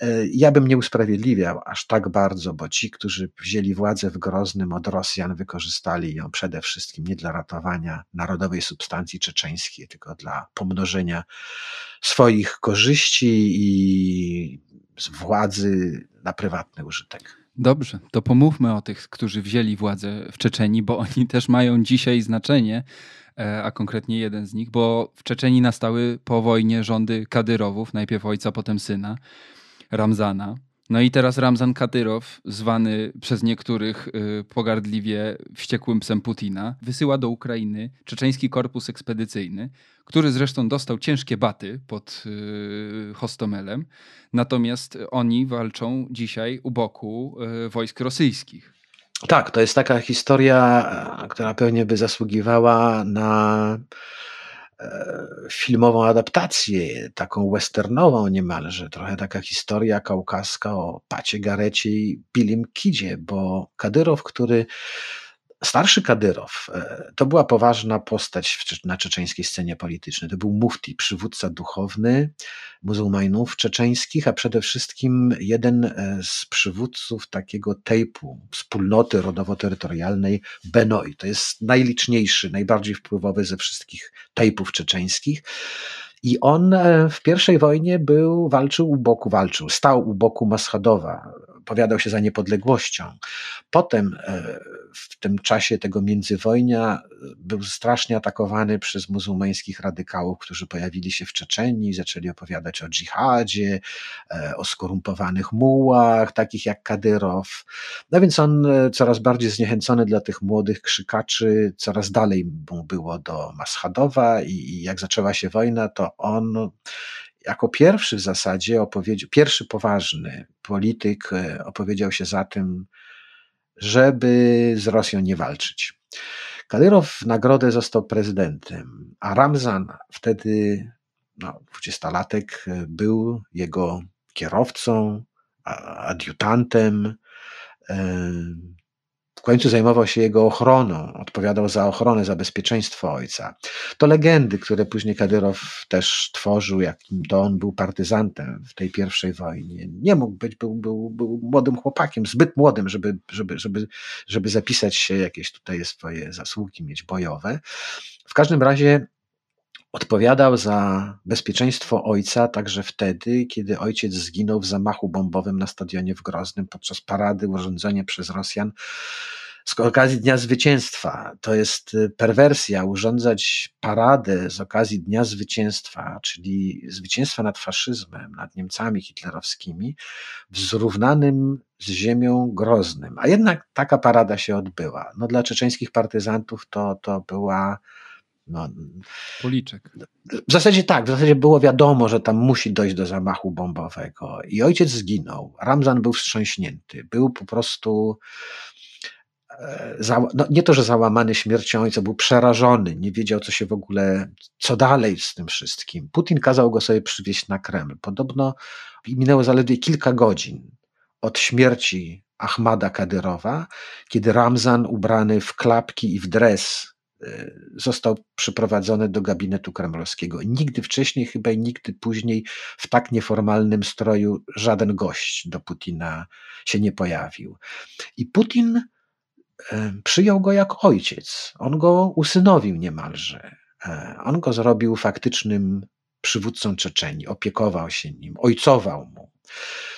E, ja bym nie usprawiedliwiał aż tak bardzo, bo ci, którzy wzięli władzę w Groznym od Rosjan, wykorzystali ją przede wszystkim nie dla ratowania narodowej substancji czeczeńskiej, tylko dla pomnożenia swoich korzyści i władzy na prywatny użytek. Dobrze, to pomówmy o tych, którzy wzięli władzę w Czeczeni, bo oni też mają dzisiaj znaczenie, e, a konkretnie jeden z nich, bo w Czeczeni nastały po wojnie rządy Kadyrowów, najpierw ojca, potem syna. Ramzana. No i teraz Ramzan Kadyrow, zwany przez niektórych y, pogardliwie wściekłym psem Putina, wysyła do Ukrainy czeczeński korpus ekspedycyjny, który zresztą dostał ciężkie baty pod y, Hostomelem. Natomiast oni walczą dzisiaj u boku y, wojsk rosyjskich. Tak, to jest taka historia, która pewnie by zasługiwała na filmową adaptację, taką westernową niemalże, trochę taka historia kaukaska o Pacie Garecie i Billim Kidzie, bo Kadyrow, który starszy Kadyrow e, to była poważna postać na czeczeńskiej scenie politycznej. To był mufti, przywódca duchowny muzułmanów czeczeńskich, a przede wszystkim jeden e, z przywódców takiego tejpu, wspólnoty rodowo-terytorialnej Benoi. To jest najliczniejszy, najbardziej wpływowy ze wszystkich tejpów czeczeńskich. I on e, w pierwszej wojnie był, walczył u boku, walczył, stał u boku Maschadowa, opowiadał się za niepodległością. Potem e, w tym czasie tego międzywojnia e, był strasznie atakowany przez muzułmańskich radykałów, którzy pojawili się w Czeczeni, zaczęli opowiadać o dżihadzie, o skorumpowanych mułach, takich jak Kadyrow. No więc on coraz bardziej zniechęcony dla tych młodych krzykaczy, coraz dalej mu było do Maschadowa i jak zaczęła się wojna, to on jako pierwszy w zasadzie opowiedział, pierwszy poważny polityk e, opowiedział się za tym, żeby z Rosją nie walczyć. Kadyrow w nagrodę został prezydentem, a Ramzan wtedy no, dwudziestolatek, był jego kierowcą, adiutantem, w końcu zajmował się jego ochroną, odpowiadał za ochronę, za bezpieczeństwo ojca. To legendy, które później Kadyrow też tworzył, jakim to on był partyzantem w tej pierwszej wojnie. Nie mógł być, był, był, był młodym chłopakiem, zbyt młodym, żeby, żeby, żeby, żeby zapisać się jakieś tutaj swoje zasługi, mieć bojowe. W każdym razie Odpowiadał za bezpieczeństwo ojca także wtedy, kiedy ojciec zginął w zamachu bombowym na stadionie w Groznym podczas parady urządzenia przez Rosjan z okazji Dnia Zwycięstwa. To jest y, perwersja urządzać paradę z okazji Dnia Zwycięstwa, czyli zwycięstwa nad faszyzmem, nad Niemcami hitlerowskimi, w zrównanym z ziemią Groznym. A jednak taka parada się odbyła. No, dla czeczeńskich partyzantów to, to była no, Policzek. W zasadzie tak, w zasadzie było wiadomo, że tam musi dojść do zamachu bombowego. I ojciec zginął. Ramzan był wstrząśnięty. Był po prostu. E, no, nie to, że załamany śmiercią ojca, był przerażony, nie wiedział, co się w ogóle, co dalej z tym wszystkim. Putin kazał go sobie przywieźć na Kreml. Podobno minęło zaledwie kilka godzin od śmierci Ahmada Kadyrowa, kiedy Ramzan ubrany w klapki i w dres został przyprowadzony do gabinetu kremlowskiego. Nigdy wcześniej, chyba i nigdy później w tak nieformalnym stroju żaden gość do Putina się nie pojawił. I Putin e, przyjął go jak ojciec. On go usynowił niemalże. E, on go zrobił faktycznym przywódcą Czeczenii, opiekował się nim, ojcował mu.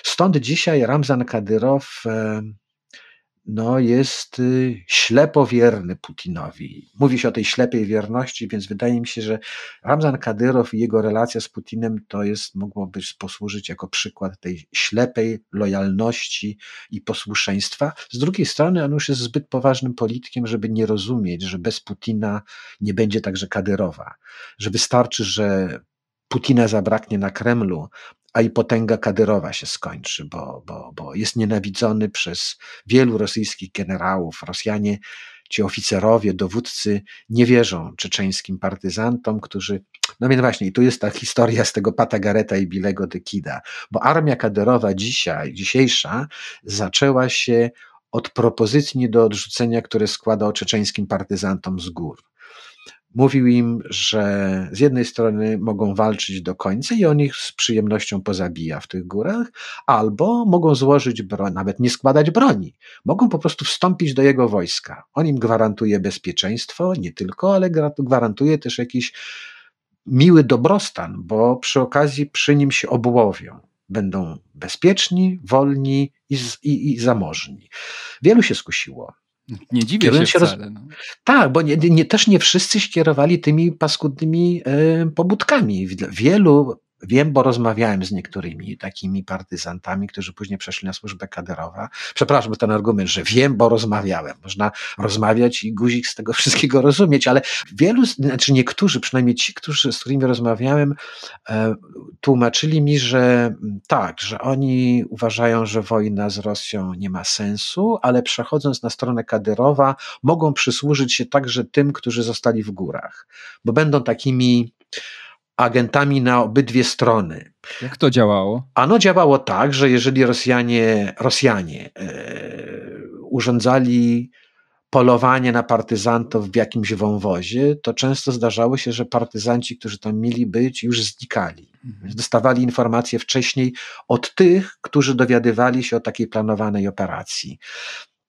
Stąd dzisiaj Ramzan Kadyrow no, jest y, ślepo wierny Putinowi. Mówi się o tej ślepej wierności, więc wydaje mi się, że Ramzan Kadyrow i jego relacja z Putinem to jest, mogłoby posłużyć jako przykład tej ślepej lojalności i posłuszeństwa. Z drugiej strony on już jest zbyt poważnym politykiem, żeby nie rozumieć, że bez Putina nie będzie także Kadyrowa, że wystarczy, że Putina zabraknie na Kremlu, a i potęga Kadyrowa się skończy, bo, bo, bo jest nienawidzony przez wielu rosyjskich generałów. Rosjanie, ci oficerowie, dowódcy nie wierzą czeczeńskim partyzantom, którzy. No więc właśnie, i tu jest ta historia z tego Patagareta i Bilego de Kida, bo armia Kadyrowa dzisiaj, dzisiejsza, zaczęła się od propozycji do odrzucenia, które składał czeczeńskim partyzantom z gór. Mówił im, że z jednej strony mogą walczyć do końca i on ich z przyjemnością pozabija w tych górach, albo mogą złożyć broń, nawet nie składać broni. Mogą po prostu wstąpić do jego wojska. On im gwarantuje bezpieczeństwo, nie tylko, ale gwarantuje też jakiś miły dobrostan, bo przy okazji przy nim się obłowią. Będą bezpieczni, wolni i, i, i zamożni. Wielu się skusiło. Nie dziwię się, się wcale. Roz... No. Tak, bo nie, nie, też nie wszyscy się kierowali tymi paskudnymi y, pobudkami. Wielu Wiem, bo rozmawiałem z niektórymi takimi partyzantami, którzy później przeszli na służbę kaderową. Przepraszam ten argument, że wiem, bo rozmawiałem. Można rozmawiać i guzik z tego wszystkiego rozumieć, ale wielu, znaczy niektórzy, przynajmniej ci, którzy, z którymi rozmawiałem, e, tłumaczyli mi, że tak, że oni uważają, że wojna z Rosją nie ma sensu, ale przechodząc na stronę Kadyrowa, mogą przysłużyć się także tym, którzy zostali w górach, bo będą takimi agentami na obydwie strony. Jak to działało? Ano działało tak, że jeżeli Rosjanie, Rosjanie e, urządzali polowanie na partyzantów w jakimś wąwozie, to często zdarzało się, że partyzanci, którzy tam mieli być, już znikali. Mhm. Dostawali informacje wcześniej od tych, którzy dowiadywali się o takiej planowanej operacji.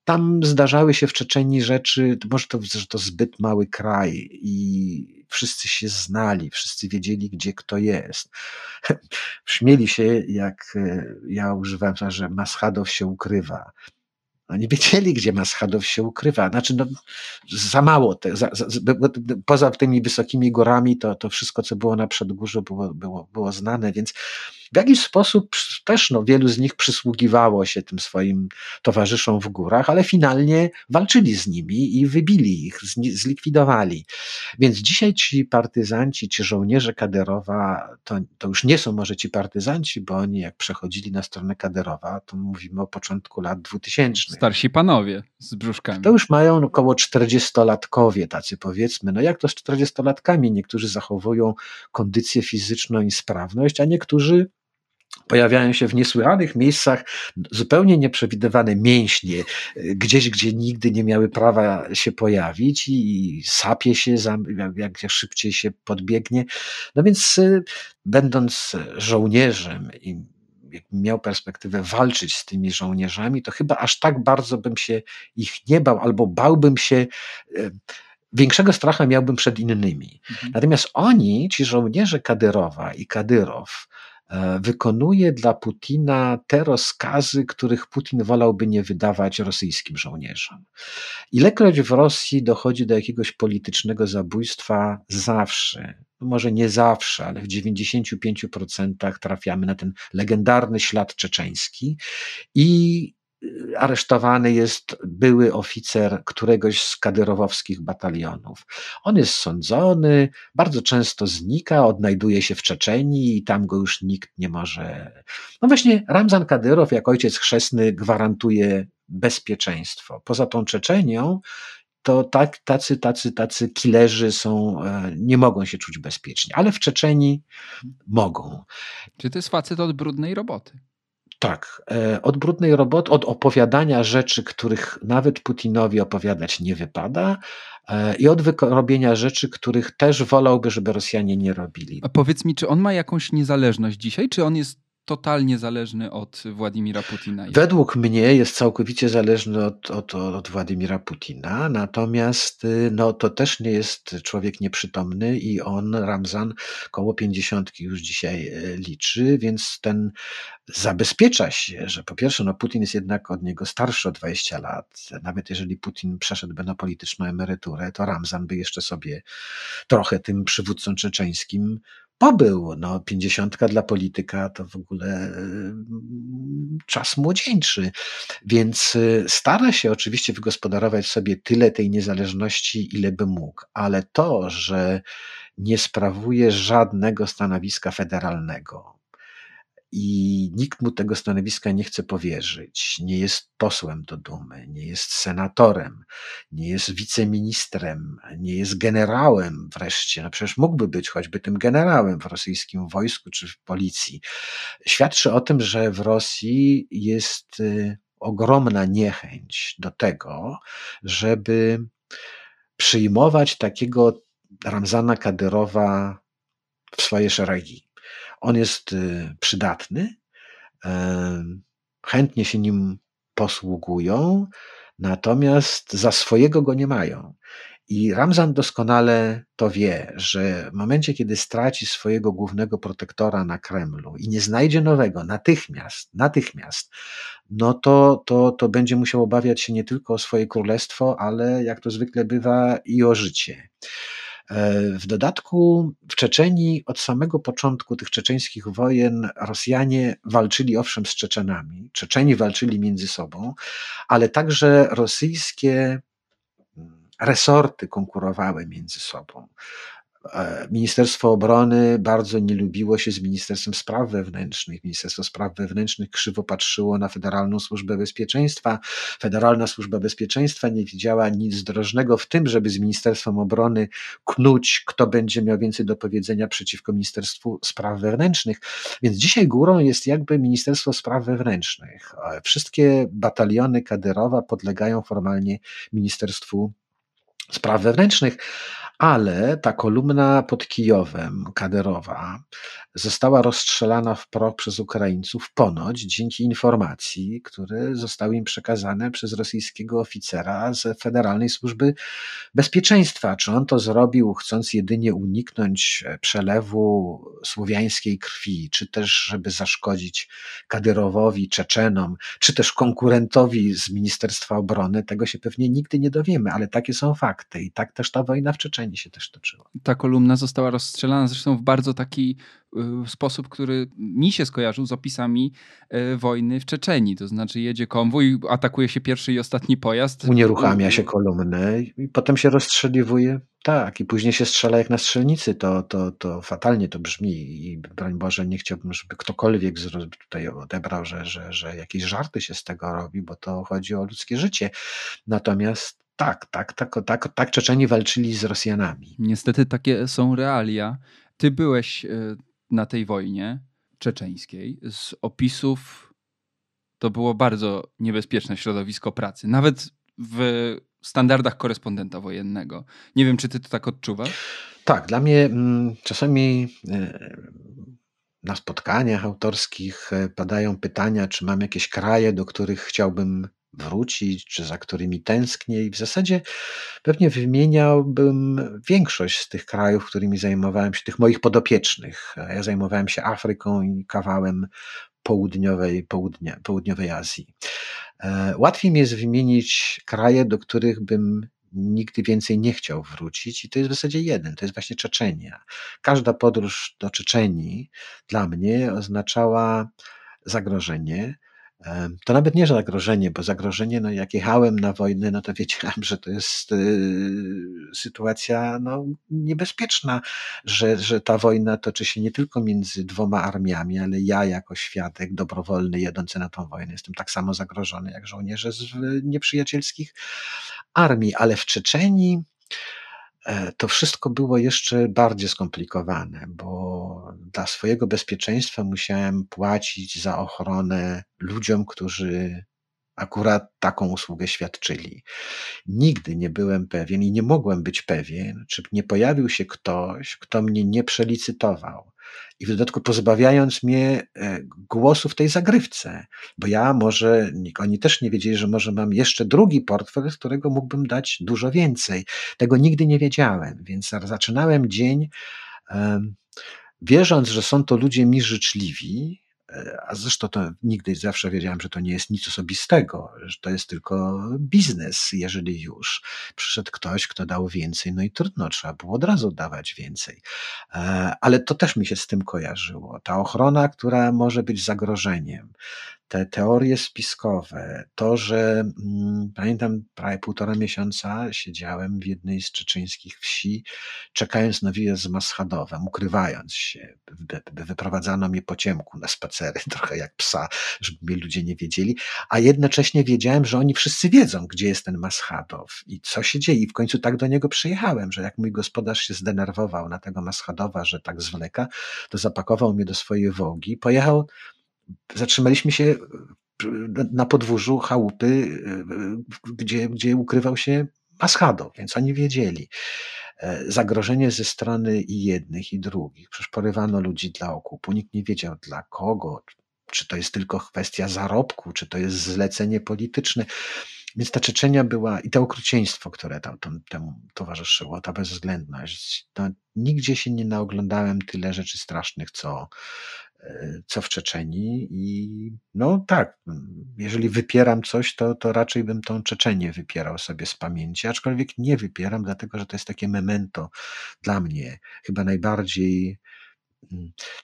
Tam zdarzały się w Czeczeni rzeczy, może to, że to zbyt mały kraj i wszyscy się znali, wszyscy wiedzieli, gdzie kto jest. Śmieli się, jak e, ja używałem, że Maschadow się ukrywa. Oni wiedzieli, gdzie Maschadow się ukrywa. Znaczy, no, za mało. Te, za, za, poza tymi wysokimi górami, to, to wszystko, co było na przedgórzu, było, było, było znane, więc w jakiś sposób też no, wielu z nich przysługiwało się tym swoim towarzyszom w górach, ale finalnie walczyli z nimi i wybili ich, zlikwidowali. Więc dzisiaj ci partyzanci, ci żołnierze Kaderowa, to, to już nie są może ci partyzanci, bo oni jak przechodzili na stronę Kaderowa, to mówimy o początku lat 2000. Starsi panowie z brzuszkami. To już mają około 40-latkowie, tacy powiedzmy. No jak to z 40-latkami? Niektórzy zachowują kondycję fizyczną i sprawność, a niektórzy pojawiają się w niesłychanych miejscach zupełnie nieprzewidywane mięśnie, gdzieś, gdzie nigdy nie miały prawa się pojawić i sapie się, jak, szybciej się podbiegnie. No więc y, będąc żołnierzem i miał perspektywę walczyć z tymi żołnierzami, to chyba aż tak bardzo bym się ich nie bał, albo bałbym się y, większego stracha miałbym przed innymi. Mhm. Natomiast oni, ci żołnierze Kadyrowa i Kadyrow, wykonuje dla Putina te rozkazy, których Putin wolałby nie wydawać rosyjskim żołnierzom. Ilekroć w Rosji dochodzi do jakiegoś politycznego zabójstwa, zawsze, no może nie zawsze, ale w 95% trafiamy na ten legendarny ślad czeczeński i aresztowany jest były oficer któregoś z kadyrowowskich batalionów. On jest sądzony, bardzo często znika, odnajduje się w Czeczenii i tam go już nikt nie może. No właśnie, Ramzan Kadyrow, jak ojciec chrzestny, gwarantuje bezpieczeństwo. Poza tą Czeczenią to tak, tacy, tacy, tacy killerzy są, e, nie mogą się czuć bezpiecznie, ale w Czeczenii mogą. Czy to jest facet od brudnej roboty? Tak, e, od brudnej roboty, od opowiadania rzeczy, których nawet Putinowi opowiadać nie wypada, e, i od robienia rzeczy, których też wolałby, żeby Rosjanie nie robili. A powiedz mi, czy on ma jakąś niezależność dzisiaj, czy on jest totalnie zależny od Władimira Putina. Według mnie jest całkowicie zależny od, od, od Władimira Putina, natomiast y, no, to też nie jest człowiek nieprzytomny i on, Ramzan, koło pięćdziesiątki już dzisiaj y, liczy, więc ten zabezpiecza się, że po pierwsze, no Putin jest jednak od niego starszy o 20 lat. Nawet jeżeli Putin przeszedłby na polityczną emeryturę, to Ramzan by jeszcze sobie trochę tym przywódcą czeczeńskim pobył. No, pięćdziesiątka dla polityka to w ogóle y, czas młodzieńczy, więc y, stara się oczywiście wygospodarować sobie tyle tej niezależności, ile by mógł, ale to, że nie sprawuje żadnego stanowiska federalnego, i nikt mu tego stanowiska nie chce powierzyć. Nie jest posłem do Dumy, nie jest senatorem, nie jest wiceministrem, nie jest generałem wreszcie. No przecież mógłby być choćby tym generałem w rosyjskim wojsku czy w policji. Świadczy o tym, że w Rosji jest y, ogromna niechęć do tego, żeby przyjmować takiego Ramzana Kadyrowa w swoje szeregi. On jest y, przydatny, chętnie się nim posługują, natomiast za swojego go nie mają. I Ramzan doskonale to wie, że w momencie, kiedy straci swojego głównego protektora na Kremlu i nie znajdzie nowego natychmiast, natychmiast, no to, to, to będzie musiał obawiać się nie tylko o swoje królestwo, ale jak to zwykle bywa i o życie. E, w dodatku w Czeczenii od samego początku tych czeczeńskich wojen Rosjanie walczyli owszem z Czeczenami, Czeczeni walczyli między sobą, ale także rosyjskie mm, resorty konkurowały między sobą. E, Ministerstwo Obrony bardzo nie lubiło się z Ministerstwem Spraw Wewnętrznych. Ministerstwo Spraw Wewnętrznych krzywo patrzyło na Federalną Służbę Bezpieczeństwa. Federalna Służba Bezpieczeństwa nie widziała nic drożnego w tym, żeby z Ministerstwem Obrony knuć, kto będzie miał więcej do powiedzenia przeciwko Ministerstwu Spraw Wewnętrznych. Więc dzisiaj górą jest jakby Ministerstwo Spraw Wewnętrznych. E, wszystkie bataliony Kadyrowa podlegają formalnie Ministerstwu Spraw Wewnętrznych ale ta kolumna pod Kijowem, kaderowa, została rozstrzelana w proch przez Ukraińców ponoć dzięki informacji, które zostały im przekazane przez rosyjskiego oficera z Federalnej Służby Bezpieczeństwa. Czy on to zrobił, chcąc jedynie uniknąć przelewu słowiańskiej krwi, czy też, żeby zaszkodzić Kadyrowowi, Czeczenom, czy też konkurentowi z Ministerstwa Obrony, tego się pewnie nigdy nie dowiemy, ale takie są fakty i tak też ta wojna w Czeczeniu Się też toczyło. Ta kolumna została rozstrzelana zresztą w bardzo taki y, sposób, który mi się skojarzył z opisami y, wojny w Czeczeni. To znaczy jedzie konwój, atakuje się pierwszy i ostatni pojazd. Unieruchamia się kolumnę i potem się rozstrzeliwuje. Tak, i później się strzela jak na strzelnicy. To, to, to fatalnie to brzmi i broń Boże, nie chciałbym, żeby ktokolwiek tutaj odebrał, że, że, że jakieś żarty się z tego robi, bo to chodzi o ludzkie życie. Natomiast tak, tak, tak, tak, tak Czeczeni walczyli z Rosjanami. Niestety takie są realia. Ty byłeś e, na tej wojnie czeczeńskiej. Z opisów to było bardzo niebezpieczne środowisko pracy. Nawet w standardach korespondenta wojennego. Nie wiem, czy ty to tak odczuwasz? Tak, dla mnie mm, czasami e, na spotkaniach autorskich e, padają pytania, czy mam jakieś kraje, do których chciałbym wrócić, czy za którymi tęsknię. I w zasadzie pewnie wymieniałbym większość z tych krajów, którymi zajmowałem się, tych moich podopiecznych. Ja zajmowałem się Afryką i kawałem południowej, południowej Azji. E, łatwiej mi jest wymienić kraje, do których bym nigdy więcej nie chciał wrócić, i to jest w zasadzie jeden, to jest właśnie Czeczenia. Każda podróż do Czeczenii dla mnie oznaczała zagrożenie, to nawet nie zagrożenie, bo zagrożenie, no jak jechałem na wojnę, no to wiedziałem, że to jest y, sytuacja no, niebezpieczna, że, że ta wojna toczy się nie tylko między dwoma armiami, ale ja jako świadek dobrowolny jadący na tą wojnę jestem tak samo zagrożony jak żołnierze z nieprzyjacielskich armii, ale w Czeczenii E, to wszystko było jeszcze bardziej skomplikowane, bo dla swojego bezpieczeństwa musiałem płacić za ochronę ludziom, którzy akurat taką usługę świadczyli. Nigdy nie byłem pewien i nie mogłem być pewien, czy nie pojawił się ktoś, kto mnie nie przelicytował i w dodatku pozbawiając mnie e, głosu w tej zagrywce, bo ja może, oni też nie wiedzieli, że może mam jeszcze drugi portfel, z którego mógłbym dać dużo więcej. Tego nigdy nie wiedziałem, więc zaczynałem dzień wierząc, że są to ludzie mi życzliwi, a zresztą to nigdy zawsze wiedziałem, że to nie jest nic osobistego, że to jest tylko biznes, jeżeli już. Przyszedł ktoś, kto dał więcej, no i trudno, trzeba było od razu dawać więcej. E, ale to też mi się z tym kojarzyło. Ta ochrona, która może być zagrożeniem, te teorie spiskowe, to, że mm, pamiętam prawie półtora miesiąca siedziałem w jednej z czeczeńskich wsi, czekając na wyjazd z Maschadowem, ukrywając się. Wyprowadzano mnie po ciemku na spacery, trochę jak psa, żeby mnie ludzie nie wiedzieli, a jednocześnie wiedziałem, że oni wszyscy wiedzą, gdzie jest ten Maschadow i co się dzieje. I w końcu tak do niego przyjechałem, że jak mój gospodarz się zdenerwował na tego Maschadowa, że tak zwleka, to zapakował mnie do swojej wogi, pojechał zatrzymaliśmy się na podwórzu chałupy, gdzie, gdzie ukrywał się Maschado, więc oni wiedzieli. E, zagrożenie ze strony i jednych, i drugich. Przecież porywano ludzi dla okupu. Nikt nie wiedział dla kogo, czy to jest tylko kwestia zarobku, czy to jest zlecenie polityczne. Więc ta Czeczenia była i to okrucieństwo, które tam, tam temu towarzyszyło, ta bezwzględność. To nigdzie się nie naoglądałem tyle rzeczy strasznych, co, co w Czeczeni i no tak, jeżeli wypieram coś, to, to raczej bym tą Czeczenię wypierał sobie z pamięci, aczkolwiek nie wypieram, dlatego że to jest takie memento dla mnie, chyba najbardziej.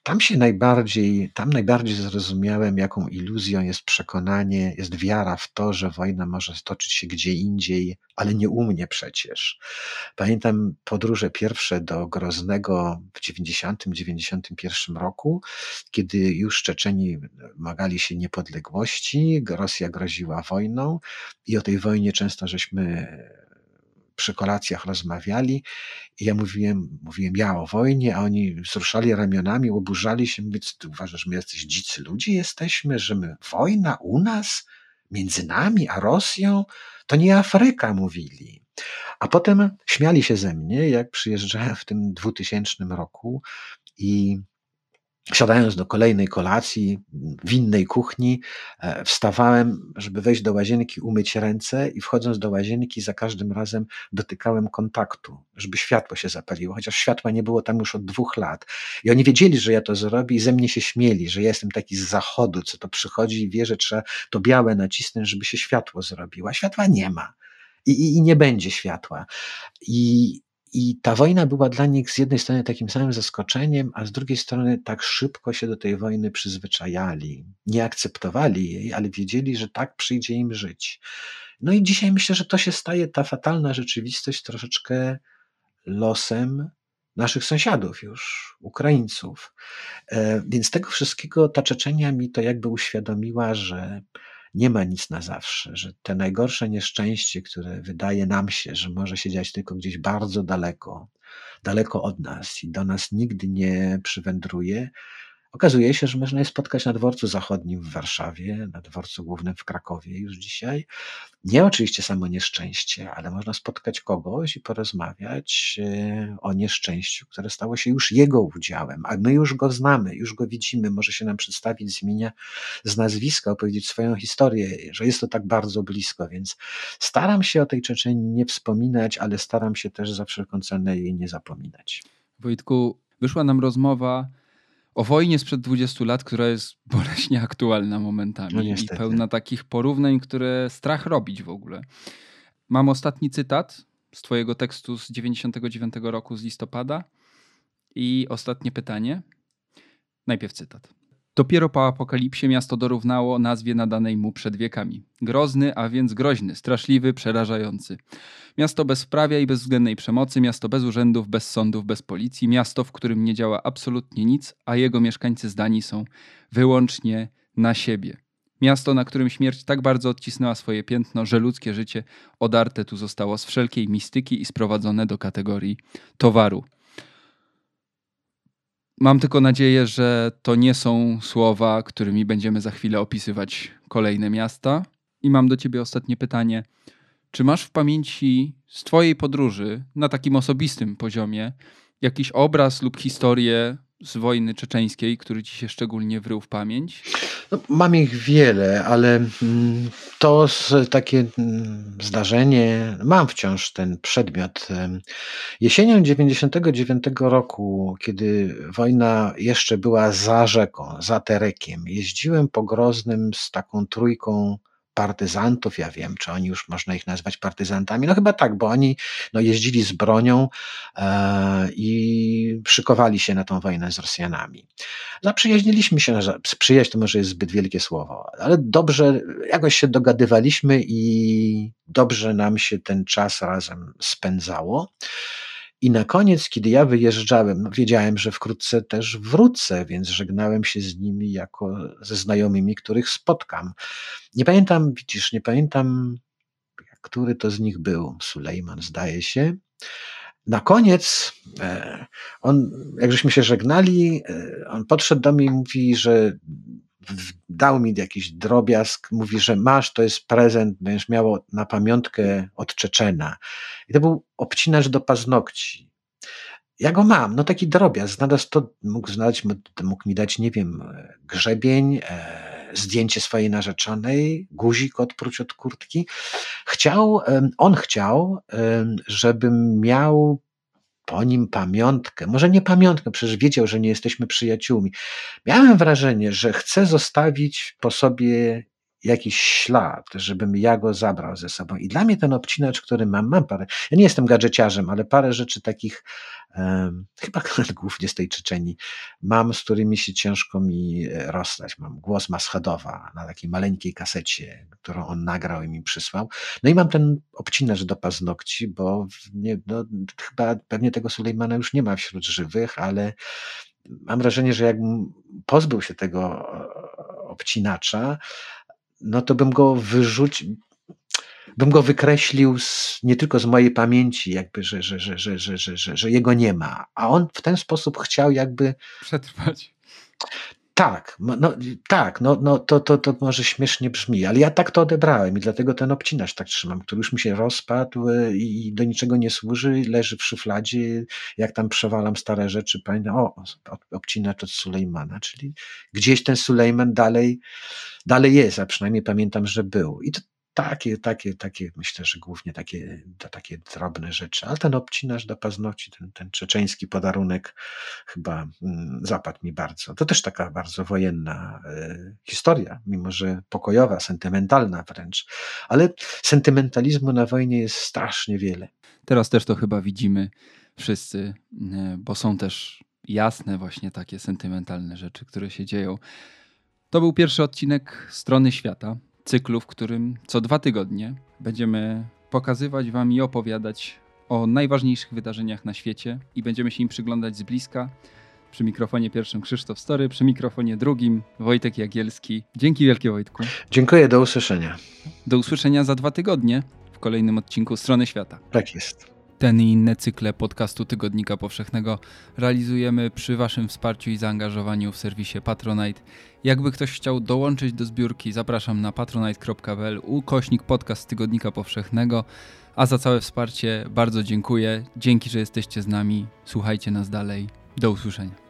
Tam się najbardziej, tam najbardziej zrozumiałem, jaką iluzją jest przekonanie, jest wiara w to, że wojna może stoczyć się gdzie indziej, ale nie u mnie przecież. Pamiętam podróże pierwsze do Groznego w 90-91 roku, kiedy już Czeczeni magali się niepodległości, Rosja groziła wojną i o tej wojnie często żeśmy przy kolacjach rozmawiali i ja mówiłem, mówiłem ja o wojnie, a oni wzruszali ramionami, oburzali się, mówię, ty uważasz, że my jacyś dzicy ludzie jesteśmy, że my, wojna u nas, między nami a Rosją, to nie Afryka, mówili. A potem śmiali się ze mnie, jak przyjeżdżałem w tym 2000 roku i Siadając do kolejnej kolacji w innej kuchni, e, wstawałem, żeby wejść do łazienki, umyć ręce i wchodząc do łazienki za każdym razem dotykałem kontaktu, żeby światło się zapaliło, chociaż światła nie było tam już od dwóch lat. I oni wiedzieli, że ja to zrobię i ze mnie się śmieli, że ja jestem taki z zachodu, co to przychodzi i wie, że trzeba to białe nacisnąć, żeby się światło zrobiło. A światła nie ma. I, i, i nie będzie światła. I, I ta wojna była dla nich z jednej strony takim samym zaskoczeniem, a z drugiej strony tak szybko się do tej wojny przyzwyczajali. Nie akceptowali jej, ale wiedzieli, że tak przyjdzie im żyć. No i dzisiaj myślę, że to się staje ta fatalna rzeczywistość troszeczkę losem naszych sąsiadów już, Ukraińców. E, więc tego wszystkiego ta Czeczenia mi to jakby uświadomiła, że nie ma nic na zawsze, że te najgorsze nieszczęście, które wydaje nam się, że może się dziać tylko gdzieś bardzo daleko, daleko od nas i do nas nigdy nie przywędruje, Okazuje się, że można je spotkać na dworcu zachodnim w Warszawie, na dworcu głównym w Krakowie już dzisiaj. Nie oczywiście samo nieszczęście, ale można spotkać kogoś i porozmawiać e, o nieszczęściu, które stało się już jego udziałem, a my już go znamy, już go widzimy, może się nam przedstawić z imienia, z nazwiska, opowiedzieć swoją historię, że jest to tak bardzo blisko, więc staram się o tej Czeczeni nie wspominać, ale staram się też za wszelką cenę jej nie zapominać. Wojtku, wyszła nam rozmowa o wojnie sprzed 20 lat, która jest boleśnie aktualna momentami no i pełna takich porównań, które strach robić w ogóle. Mam ostatni cytat z Twojego tekstu z 99 roku z listopada i ostatnie pytanie. Najpierw cytat. Dopiero po apokalipsie miasto dorównało nazwie nadanej mu przed wiekami. Grozny, a więc groźny, straszliwy, przerażający. Miasto bez wprawia i bezwzględnej przemocy, miasto bez urzędów, bez sądów, bez policji, miasto, w którym nie działa absolutnie nic, a jego mieszkańcy zdani są wyłącznie na siebie. Miasto, na którym śmierć tak bardzo odcisnęła swoje piętno, że ludzkie życie odarte tu zostało z wszelkiej mistyki i sprowadzone do kategorii towaru. Mam tylko nadzieję, że to nie są słowa, którymi będziemy za chwilę opisywać kolejne miasta. I mam do ciebie ostatnie pytanie. Czy masz w pamięci z Twojej podróży na takim osobistym poziomie jakiś obraz lub historię z wojny czeczeńskiej, który ci się szczególnie wrył w pamięć? No, mam ich wiele, ale mm, to takie mm, zdarzenie, mam wciąż ten przedmiot. Jesienią 99 roku, kiedy wojna jeszcze była za rzeką, za Terekiem, jeździłem po Groznym z taką trójką partyzantów, ja wiem, czy oni już można ich nazwać partyzantami, no chyba tak, bo oni no, jeździli z bronią e, i szykowali się na tą wojnę z Rosjanami. Zaprzyjaźniliśmy się, przyjaźń to może jest zbyt wielkie słowo, ale dobrze, jakoś się dogadywaliśmy i dobrze nam się ten czas razem spędzało. I na koniec, kiedy ja wyjeżdżałem, no wiedziałem, że wkrótce też wrócę, więc żegnałem się z nimi jako ze znajomymi, których spotkam. Nie pamiętam, widzisz, nie pamiętam, który to z nich był. Sulejman, zdaje się. Na koniec, e, on, jak żeśmy się żegnali, e, on podszedł do mnie i mówi, że dał mi jakiś drobiazg, mówi, że masz, to jest prezent, będziesz miał na pamiątkę od Czeczena. I to był obcinacz do paznokci. Ja go mam, no taki drobiazg. Znalazł to, mógł znaleźć, mógł mi dać, nie wiem, grzebień, e, zdjęcie swojej narzeczonej, guzik odprócz od kurtki. Chciał, on chciał, żebym miał po nim pamiątkę, może nie pamiątkę, przecież wiedział, że nie jesteśmy przyjaciółmi. Miałem wrażenie, że chce zostawić po sobie jakiś ślad, żebym ja go zabrał ze sobą. I dla mnie ten obcinacz, który mam, mam parę, ja nie jestem gadżeciarzem, ale parę rzeczy takich, um, chyba głównie z tej Czeczeni, mam, z którymi się ciężko mi e, rozstać. Mam głos Maschadowa na takiej maleńkiej kasecie, którą on nagrał i mi przysłał. No i mam ten obcinacz do paznokci, bo nie, no, chyba pewnie tego Sulejmana już nie ma wśród żywych, ale mam wrażenie, że jakbym pozbył się tego obcinacza, no to bym go wyrzucił, bym go wykreślił z, nie tylko z mojej pamięci, jakby, że, że, że, że, że, że, że, że jego nie ma. A on w ten sposób chciał jakby. Przetrwać. Tak, no, tak, no, no to, to, to może śmiesznie brzmi, ale ja tak to odebrałem i dlatego ten obcinacz tak trzymam, który już mi się rozpadł e, i do niczego nie służy, leży w szufladzie, jak tam przewalam stare rzeczy, pamiętam, o, obcinacz od Sulejmana, czyli gdzieś ten Sulejman dalej, dalej jest, a przynajmniej pamiętam, że był. I to takie, takie, takie, myślę, że głównie takie, takie drobne rzeczy. Ale ten obcinasz do paznokci, ten, ten czeczeński podarunek chyba mm, zapadł mi bardzo. To też taka bardzo wojenna y, historia, mimo że pokojowa, sentymentalna wręcz. Ale sentymentalizmu na wojnie jest strasznie wiele. Teraz też to chyba widzimy wszyscy, e, bo są też jasne właśnie takie sentymentalne rzeczy, które się dzieją. To był pierwszy odcinek Strony Świata, cyklu, w którym co dwa tygodnie będziemy pokazywać Wam i opowiadać o najważniejszych wydarzeniach na świecie i będziemy się im przyglądać z bliska. Przy mikrofonie pierwszym Krzysztof Story, przy mikrofonie drugim Wojtek Jagielski. Dzięki wielkie Wojtku. Dziękuję, do usłyszenia. Do usłyszenia za dwa tygodnie w kolejnym odcinku Strony Świata. Tak jest. Ten i inne cykle podcastu Tygodnika Powszechnego realizujemy przy Waszym wsparciu i zaangażowaniu w serwisie Patronite. Jakby ktoś chciał dołączyć do zbiórki, zapraszam na patronite.pl ukośnik podcast Tygodnika Powszechnego. A za całe wsparcie bardzo dziękuję. Dzięki, że jesteście z nami. Słuchajcie nas dalej. Do usłyszenia.